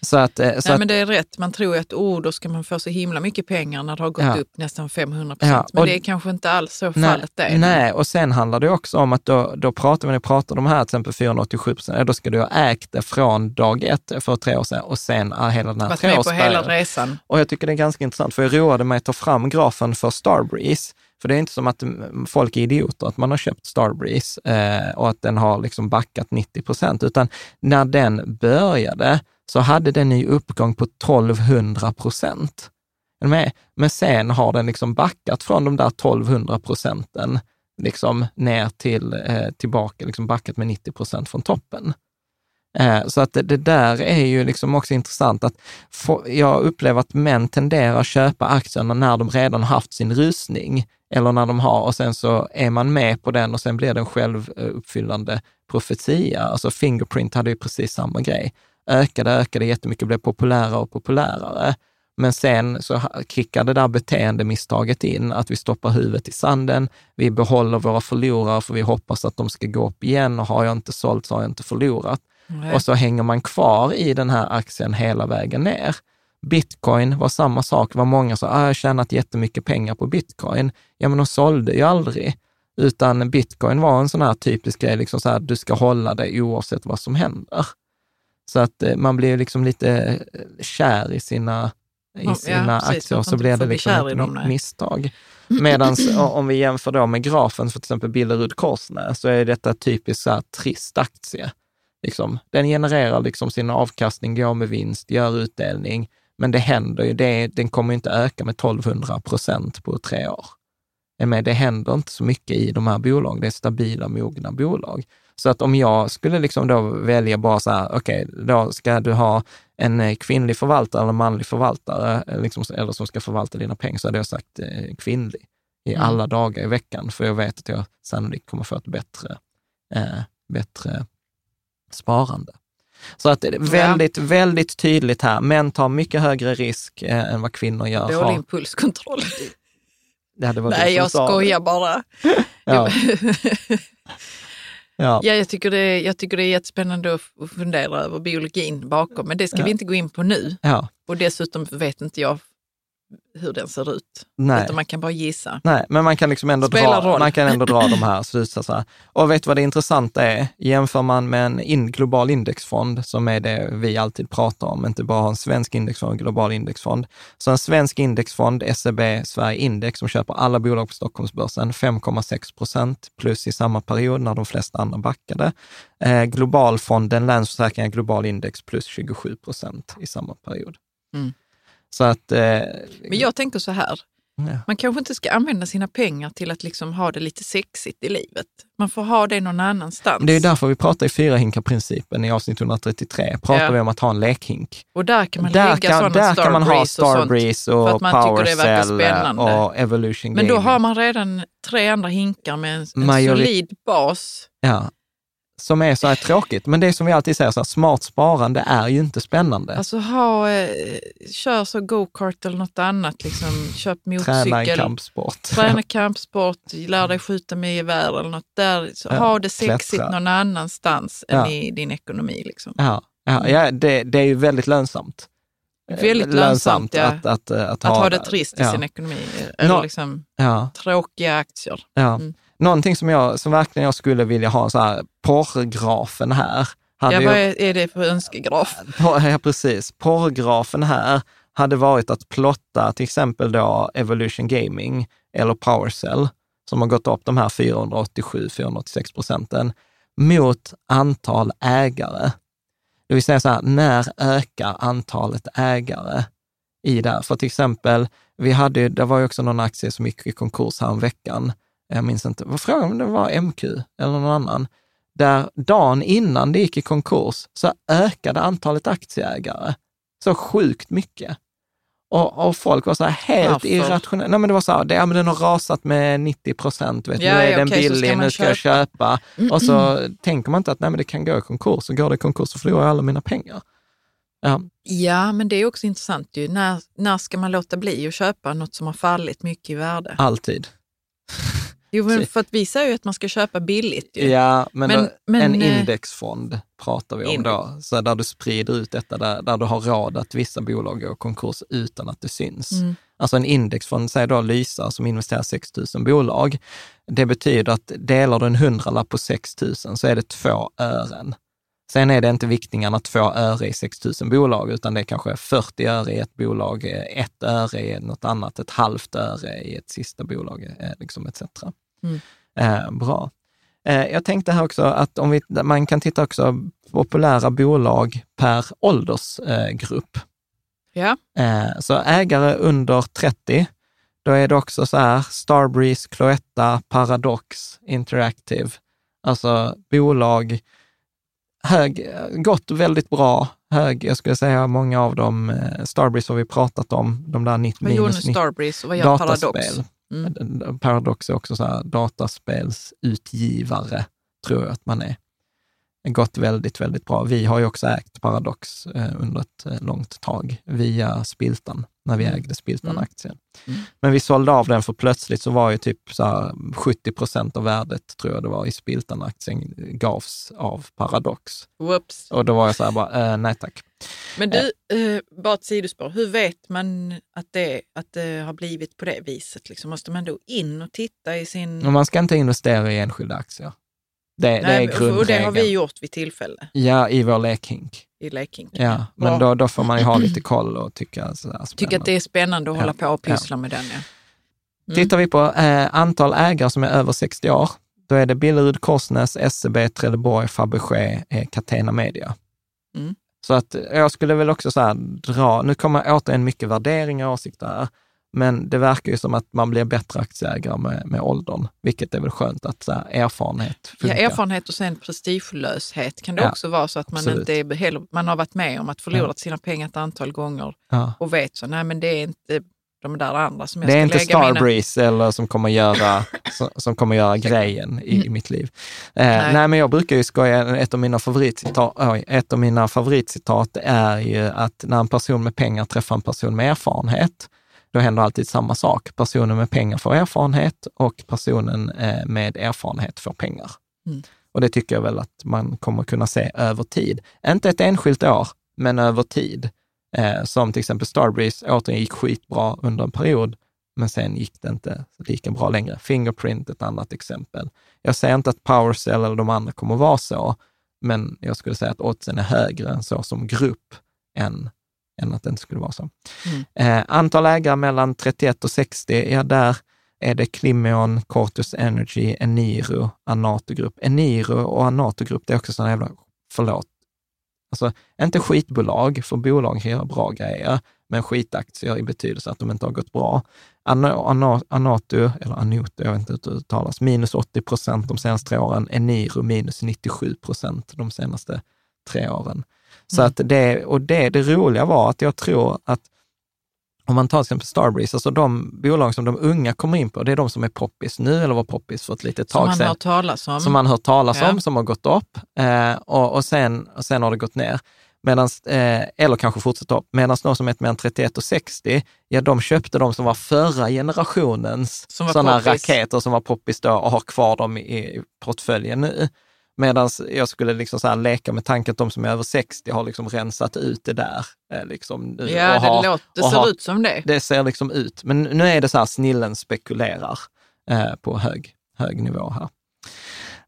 Så att, så Nej, att, men det är rätt. Man tror att oh, då ska man få så himla mycket pengar när det har gått Ja. upp nästan 500 procent. Men det är kanske inte alls så nej, fallet är. nej, och sen handlar det också om att då, då pratar vi, när vi pratar om de här till exempel 487 procent, då ska du ha ägt det från dag ett för tre år sedan och sen ah, hela den här Varit med på hela treårsperioden. resan. Och jag tycker det är ganska intressant, för jag roade mig att ta fram grafen för Starbreeze. För det är inte som att folk är idioter, att man har köpt Starbreeze eh, och att den har liksom backat 90 procent, utan när den började så hade den en uppgång på 1200 procent. Men sen har den liksom backat från de där 1200 procenten liksom ner till, eh, tillbaka, liksom backat med 90 procent från toppen. Eh, Så att det, det där är ju liksom också intressant att få, jag upplever att män tenderar att köpa aktierna när de redan har haft sin rusning eller när de har och sen så är man med på den och sen blir det en självuppfyllande profetia. Alltså Fingerprint hade ju precis samma grej. Ökade, ökade jättemycket, blev populärare och populärare. Men sen så kickar det där beteendemisstaget in, att vi stoppar huvudet i sanden, vi behåller våra förlorare för vi hoppas att de ska gå upp igen och har jag inte sålt så har jag inte förlorat. Nej. Och så hänger man kvar i den här aktien hela vägen ner. Bitcoin var samma sak. Var många som sa, ah, jag har tjänat jättemycket pengar på bitcoin. Ja, men de sålde ju aldrig. Utan bitcoin var en sån här typisk grej, liksom så här, du ska hålla dig oavsett vad som händer. Så att eh, man blir liksom lite eh, kär i sina, i Ja, sina precis, aktier och så blir det liksom ett misstag. Medan om vi jämför då med grafen för till exempel Billerud Korsnäs så är detta typiskt så här trist aktie. Liksom, den genererar liksom sin avkastning, går med vinst, gör utdelning, men det händer ju, det, den kommer inte öka med 1200 procent på tre år. Med, det händer inte så mycket i de här bolagen, det är stabila, mogna bolag. Så att om jag skulle liksom då välja bara så här, okej, då ska du ha en eh, kvinnlig förvaltare eller manlig förvaltare, eh, liksom, eller som ska förvalta dina pengar, så hade jag sagt eh, kvinnlig i Mm. alla dagar i veckan, för jag vet att jag sannolikt kommer få ett bättre, eh, bättre sparande. Så att det är väldigt, väldigt tydligt här. Män tar mycket högre risk eh, än vad kvinnor gör. Dålig impulskontroll. Ja, Nej, jag sa skojar bara. Ja, ja. Ja, jag, tycker det, jag tycker det är jättespännande att fundera över biologin bakom, men det ska Ja. vi inte gå in på nu. ja. Och dessutom vet inte jag hur den ser ut, Nej. utan man kan bara gissa. Nej, men man kan liksom ändå Spelar dra, roll. man kan ändå dra de här slutsatserna. Och vet du vad det intressanta är? Jämför man med en in, global indexfond, som är det vi alltid pratar om, inte bara en svensk indexfond, en global indexfond. Så en svensk indexfond, SEB Sverige Index, som köper alla bolag på Stockholmsbörsen, 5,6 procent plus i samma period när de flesta andra backade. Eh, globalfonden, Länsförsäkringar Global Index, plus 27 procent i samma period. Mm. Så att... Eh, Men jag tänker så här, ja. man kanske inte ska använda sina pengar till att liksom ha det lite sexigt i livet. Man får ha det någon annanstans. Det är därför vi pratar i fyra hinkar-principen i avsnitt 133. Pratar Ja. vi om att ha en lekhink. Och där kan man Där, lägga kan, sådana där kan man ha Starbreeze och och, verkar Powercell spännande. och Evolution Men då Gaming. har man redan tre andra hinkar med en, en Majori- solid bas. ja, som är så här tråkigt. Men det är som vi alltid säger, så här, smart sparande är ju inte spännande. Alltså ha, eh, kör så go-kart eller något annat, liksom, köp Träna en motorcykel. kampsport. Träna kampsport, lär dig skjuta med gevär eller något där. Så Ja, ha det sexigt klättra. någon annanstans Ja. än i din ekonomi. Liksom. Ja, ja, ja det, det är ju väldigt lönsamt. Eh, Väldigt lönsamt, ja. att, att, att, Att ha det trist i sin ekonomi. Eller Nå- liksom tråkiga aktier. Mm. Någonting som, jag, som verkligen jag skulle vilja ha, så här, porrgrafen här. Hade Ja, jag- vad är, är det för önskegraf? Ja, precis. Porrgrafen här hade varit att plotta till exempel då Evolution Gaming eller Powercell, som har gått upp de här 487-486 procenten, mot antal ägare. Det vill säga så här, när ökar antalet ägare i det här? För till exempel, vi hade, det var ju också någon aktie som gick i konkurs här veckan. Jag minns inte, vad frågan om det var MQ eller någon annan där dagen innan det gick i konkurs så ökade antalet aktieägare så sjukt mycket. Och, och folk var så här helt Varför? irrationella. Nej, men det var så här, det, ja, men den har rasat med 90 procent. vet. Ja, nu är ja, den ska billig, nu ska jag köpa. Och så tänker man inte att nej, men det kan gå i konkurs. Så går det i konkurs så förlorar jag alla mina pengar. Ja, Ja, men det är också intressant ju. När, när ska man låta bli att köpa något som har fallit mycket i värde? alltid. Jo, men för att vi säger ju att man ska köpa billigt. Ju. Ja, men, Men- då, men, en eh, indexfond pratar vi om då, så där du sprider ut detta, där, där du har råd att vissa bolag går i konkurs utan att det syns. Mm. Alltså en indexfond, säg då Lysa som investerar 6 000 bolag. Det betyder att delar du en hundralapp på 6 000 så är det två ören. Sen är det inte viktningarna två öre i 6 000 bolag, utan det är kanske 40 öre i ett bolag, eh, ett öre i något annat, ett halvt öre i ett sista bolag, eh, liksom etc. Mm. Eh, bra. Eh, jag tänkte här också att om vi, man kan titta också populära bolag per åldersgrupp. Ja. Eh, så ägare under 30, då är det också så här Starbreeze, Cloetta, Paradox, Interactive. Alltså bolag, hög, gått väldigt bra, hög, jag skulle säga många av dem, eh, Starbreeze har vi pratat om, de där 90 Vad gjorde minus 90 Starbreeze och vad gör Paradox? Mm. Paradox är också så här dataspelsutgivare, tror jag att man är. Gått väldigt, väldigt bra. Vi har ju också ägt Paradox eh, under ett eh, långt tag via Spiltan, när vi Mm. ägde Spiltan-aktien. Mm. Men vi sålde av den för plötsligt så var ju typ så här 70 procent av värdet, tror jag det var, i Spiltan-aktien gavs av Paradox. Whoops. Och då var jag så här bara, eh, nej tack. Men du, eh, bara ett sidospår. Hur vet man att det, att det har blivit på det viset? Liksom, måste man då in och titta i sin... Och man ska inte investera i enskilda aktier. Det, det är Nej, grundregeln. och det har vi gjort vid tillfälle Ja, i vår lekhink. i Leking. Ja, men då, då får man ju ha lite koll och tycka sådär Tycker att det är spännande att Ja, hålla på och pyssla med den. Ja. Mm. Tittar vi på eh, antal ägare som är över 60 år, då är det Billerud, Korsnäs, SEB, Trelleborg, Fabergé, eh, Catena Media. Mm. Så att jag skulle väl också så dra, nu kommer återigen mycket värderingar och åsikter här, men det verkar ju som att man blir bättre aktieägare med, med åldern, vilket är väl skönt att så här, erfarenhet Ja, funkar. erfarenhet och sen prestigelöshet kan det Ja, också vara så att man, absolut. inte är, heller, man har varit med om att förlorat sina pengar ett antal gånger Ja. och vet så, nej men det är inte de där andra som jag Det är inte lägga mina... Starbreeze eller som kommer göra, som, som kommer göra grejen i, i mitt liv. Eh, nej. Nej. men jag brukar ju skoja, ett av mina favoritcitat, oj, ett av mina favoritcitat är ju att när en person med pengar träffar en person med erfarenhet, då händer alltid samma sak. Personen med pengar får erfarenhet och personen eh, med erfarenhet får pengar. Mm. Och det tycker jag väl att man kommer kunna se över tid. Inte ett enskilt år, men över tid. Eh, som till exempel Starbreeze återigen gick skitbra under en period, men sen gick det inte lika bra längre. Fingerprint ett annat exempel. Jag säger inte att PowerCell eller de andra kommer vara så, men jag skulle säga att oddsen är högre än så som grupp än, än att det inte skulle vara så. Mm. Eh, antal ägare mellan 31 och 60, ja där är det Climeon, Cortus Energy, Eniro, Anato Group. Eniro och Anato Group, det är också sådana jävla, förlåt, alltså inte skitbolag, för bolag göra bra grejer, men skitaktier i betydelse att de inte har gått bra. Ana- Ana- Anato, eller Anoto, jag vet inte hur det uttalas, minus 80 procent de senaste tre åren. Eniro minus 97 procent de senaste tre åren. Så Mm. att det, och det, det roliga var att jag tror att om man tar till exempel Starbreeze, alltså de bolag som de unga kommer in på, det är de som är poppis nu eller var poppis för ett litet Som tag man sedan har hört talas om. som man hört talas Ja. om, som har gått upp eh, och, och, sen, och sen har det gått ner. Medans, eh, eller kanske fortsatt upp. Medan de som är mellan 31 och 60, ja de köpte de som var förra generationens Som sådana raketer som var poppis då och har kvar dem i portföljen nu. Medan jag skulle liksom så leka med tanken att de som är över 60 har liksom rensat ut det där. Eh, liksom, Ja, och det, har- låter, det ser har- ut som det. det ser liksom ut. Men nu är det så här, snillen spekulerar eh, på hög, hög nivå här.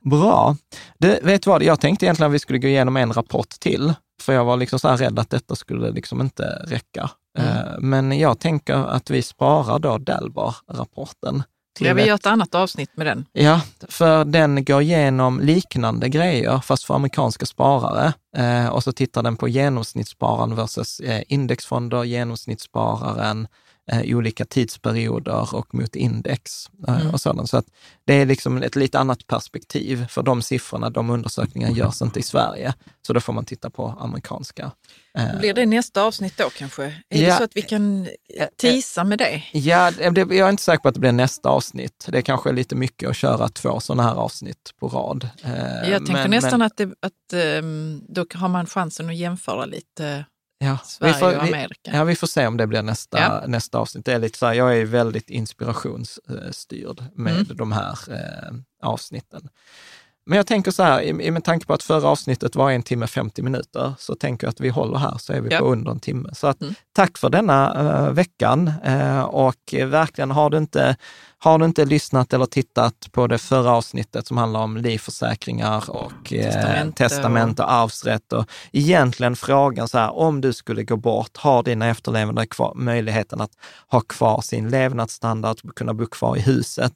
Bra. Du, vet vad, jag tänkte egentligen att vi skulle gå igenom en rapport till, för jag var liksom så här rädd att detta skulle liksom inte räcka. Eh, men jag tänker att vi sparar då Dalbar-rapporten. Ja, vi gör ett annat avsnitt med den. Ja, för den går igenom liknande grejer, fast för amerikanska sparare. Eh, och så tittar den på genomsnittsspararen versus eh, indexfonder, genomsnittsspararen, eh, olika tidsperioder och mot index eh, Mm. och sådant. Så att det är liksom ett lite annat perspektiv, för de siffrorna, de undersökningarna görs inte i Sverige. Så då får man titta på amerikanska. Eh, Blir det nästa avsnitt då kanske? Är Ja. det så att vi kan tisa med det? Ja, det, jag är inte säker på att det blir nästa avsnitt. Det är kanske lite mycket att köra två sådana här avsnitt på rad. Jag tänker men- nästan men- att, det, att ehm, då har man chansen att jämföra lite. Ja, Sverige vi får, och Amerika. Vi, ja, vi får se om det blir nästa, Ja. nästa avsnitt. Det är lite så här, jag är väldigt inspirationsstyrd med Mm. de här eh, avsnitten. Men jag tänker så här, med tanke på att förra avsnittet var en timme 50 minuter, så tänker jag att vi håller här, så är vi Ja. på under en timme. Så att, Mm. tack för denna eh, veckan. Eh, och verkligen, har du, inte, har du inte lyssnat eller tittat på det förra avsnittet som handlar om livförsäkringar och eh, Testamente testament och arvsrätt och egentligen frågan så här, om du skulle gå bort, har dina efterlevande kvar, möjligheten att ha kvar sin levnadsstandard, kunna bo kvar i huset?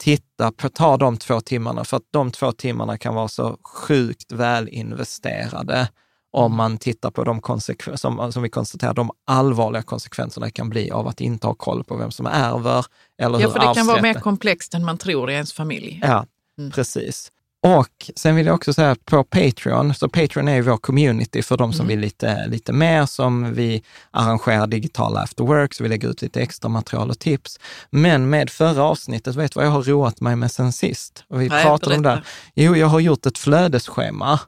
Titta på, ta de två timmarna, för att de två timmarna kan vara så sjukt väl investerade om man tittar på de konsekvenser, som, som vi konstaterar, de allvarliga konsekvenserna kan bli av att inte ha koll på vem som ärver eller Ja, hur för det kan vara mer komplext än man tror i ens familj. Ja, Mm. precis. Och sen vill jag också säga att på Patreon, så Patreon är ju vår community för de som Mm. vill lite, lite mer, som vi arrangerar digitala after work, så vi lägger ut lite extra material och tips. Men med förra avsnittet, vet du vad jag har roat mig med sen sist? Och vi Nej, pratade om det. Jo, jag har gjort ett flödesschema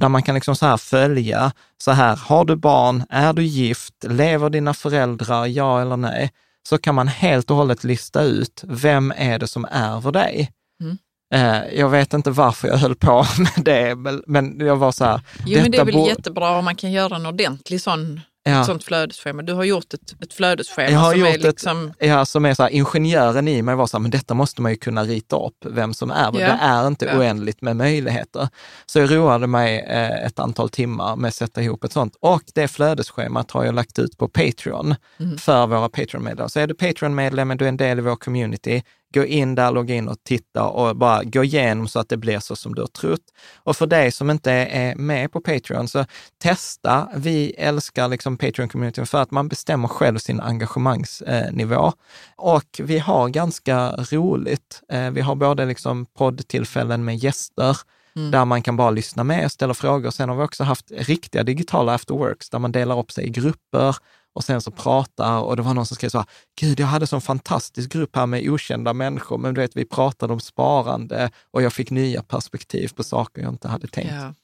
där man kan liksom så här följa, så här, har du barn, är du gift, lever dina föräldrar, ja eller nej? Så kan man helt och hållet lista ut, vem är det som ärver dig? Mm. Eh, Jag vet inte varför jag höll på med det, men- jag var så här, Jo, men det är väl jättebra om man kan göra en ordentlig sån, Ja. ett sånt flödesschema. Du har gjort ett, ett flödesschema Jag har som gjort är ett- liksom... Ja, som är så här, ingenjören i mig var så här, men detta måste man ju kunna rita upp, vem som är. Ja. Det är inte Ja. oändligt med möjligheter. Så jag roade mig eh, ett antal timmar med att sätta ihop ett sånt. Och det flödesschemat har jag lagt ut på Patreon Mm. för våra Patreon-medlemmar. Så är du Patreon-medlem, du är en del i vår community, gå in där, logga in och titta och bara gå igenom så att det blir så som du har trott. Och för dig som inte är med på Patreon, så testa. Vi älskar liksom Patreon-communityn för att man bestämmer själv sin engagemangsnivå. Och vi har ganska roligt. Eh, Vi har både liksom poddtillfällen med gäster, Mm. där man kan bara lyssna med och ställa frågor. Sen har vi också haft riktiga digitala afterworks där man delar upp sig i grupper och sen så pratar och det var någon som skrev så här, gud jag hade sån fantastisk grupp här med okända människor, men du vet vi pratade om sparande och jag fick nya perspektiv på saker jag inte hade tänkt. Ja.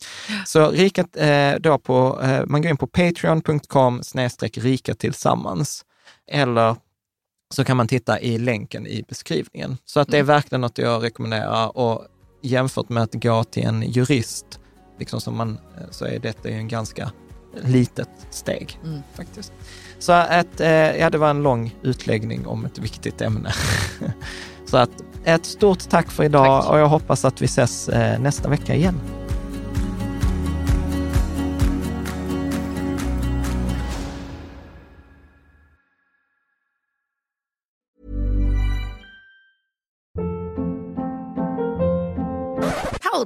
Så rika, eh, då på, eh, man går in på patreon.com snedstreck rika tillsammans eller så kan man titta i länken i beskrivningen. Så att det är Mm. verkligen något jag rekommenderar och jämfört med att gå till en jurist, liksom som man, eh, så är detta ju en ganska litet steg Mm. faktiskt. Så att, eh, ja, det var en lång utläggning om ett viktigt ämne. så att ett stort tack för idag Tack. och jag hoppas att vi ses eh, nästa vecka igen.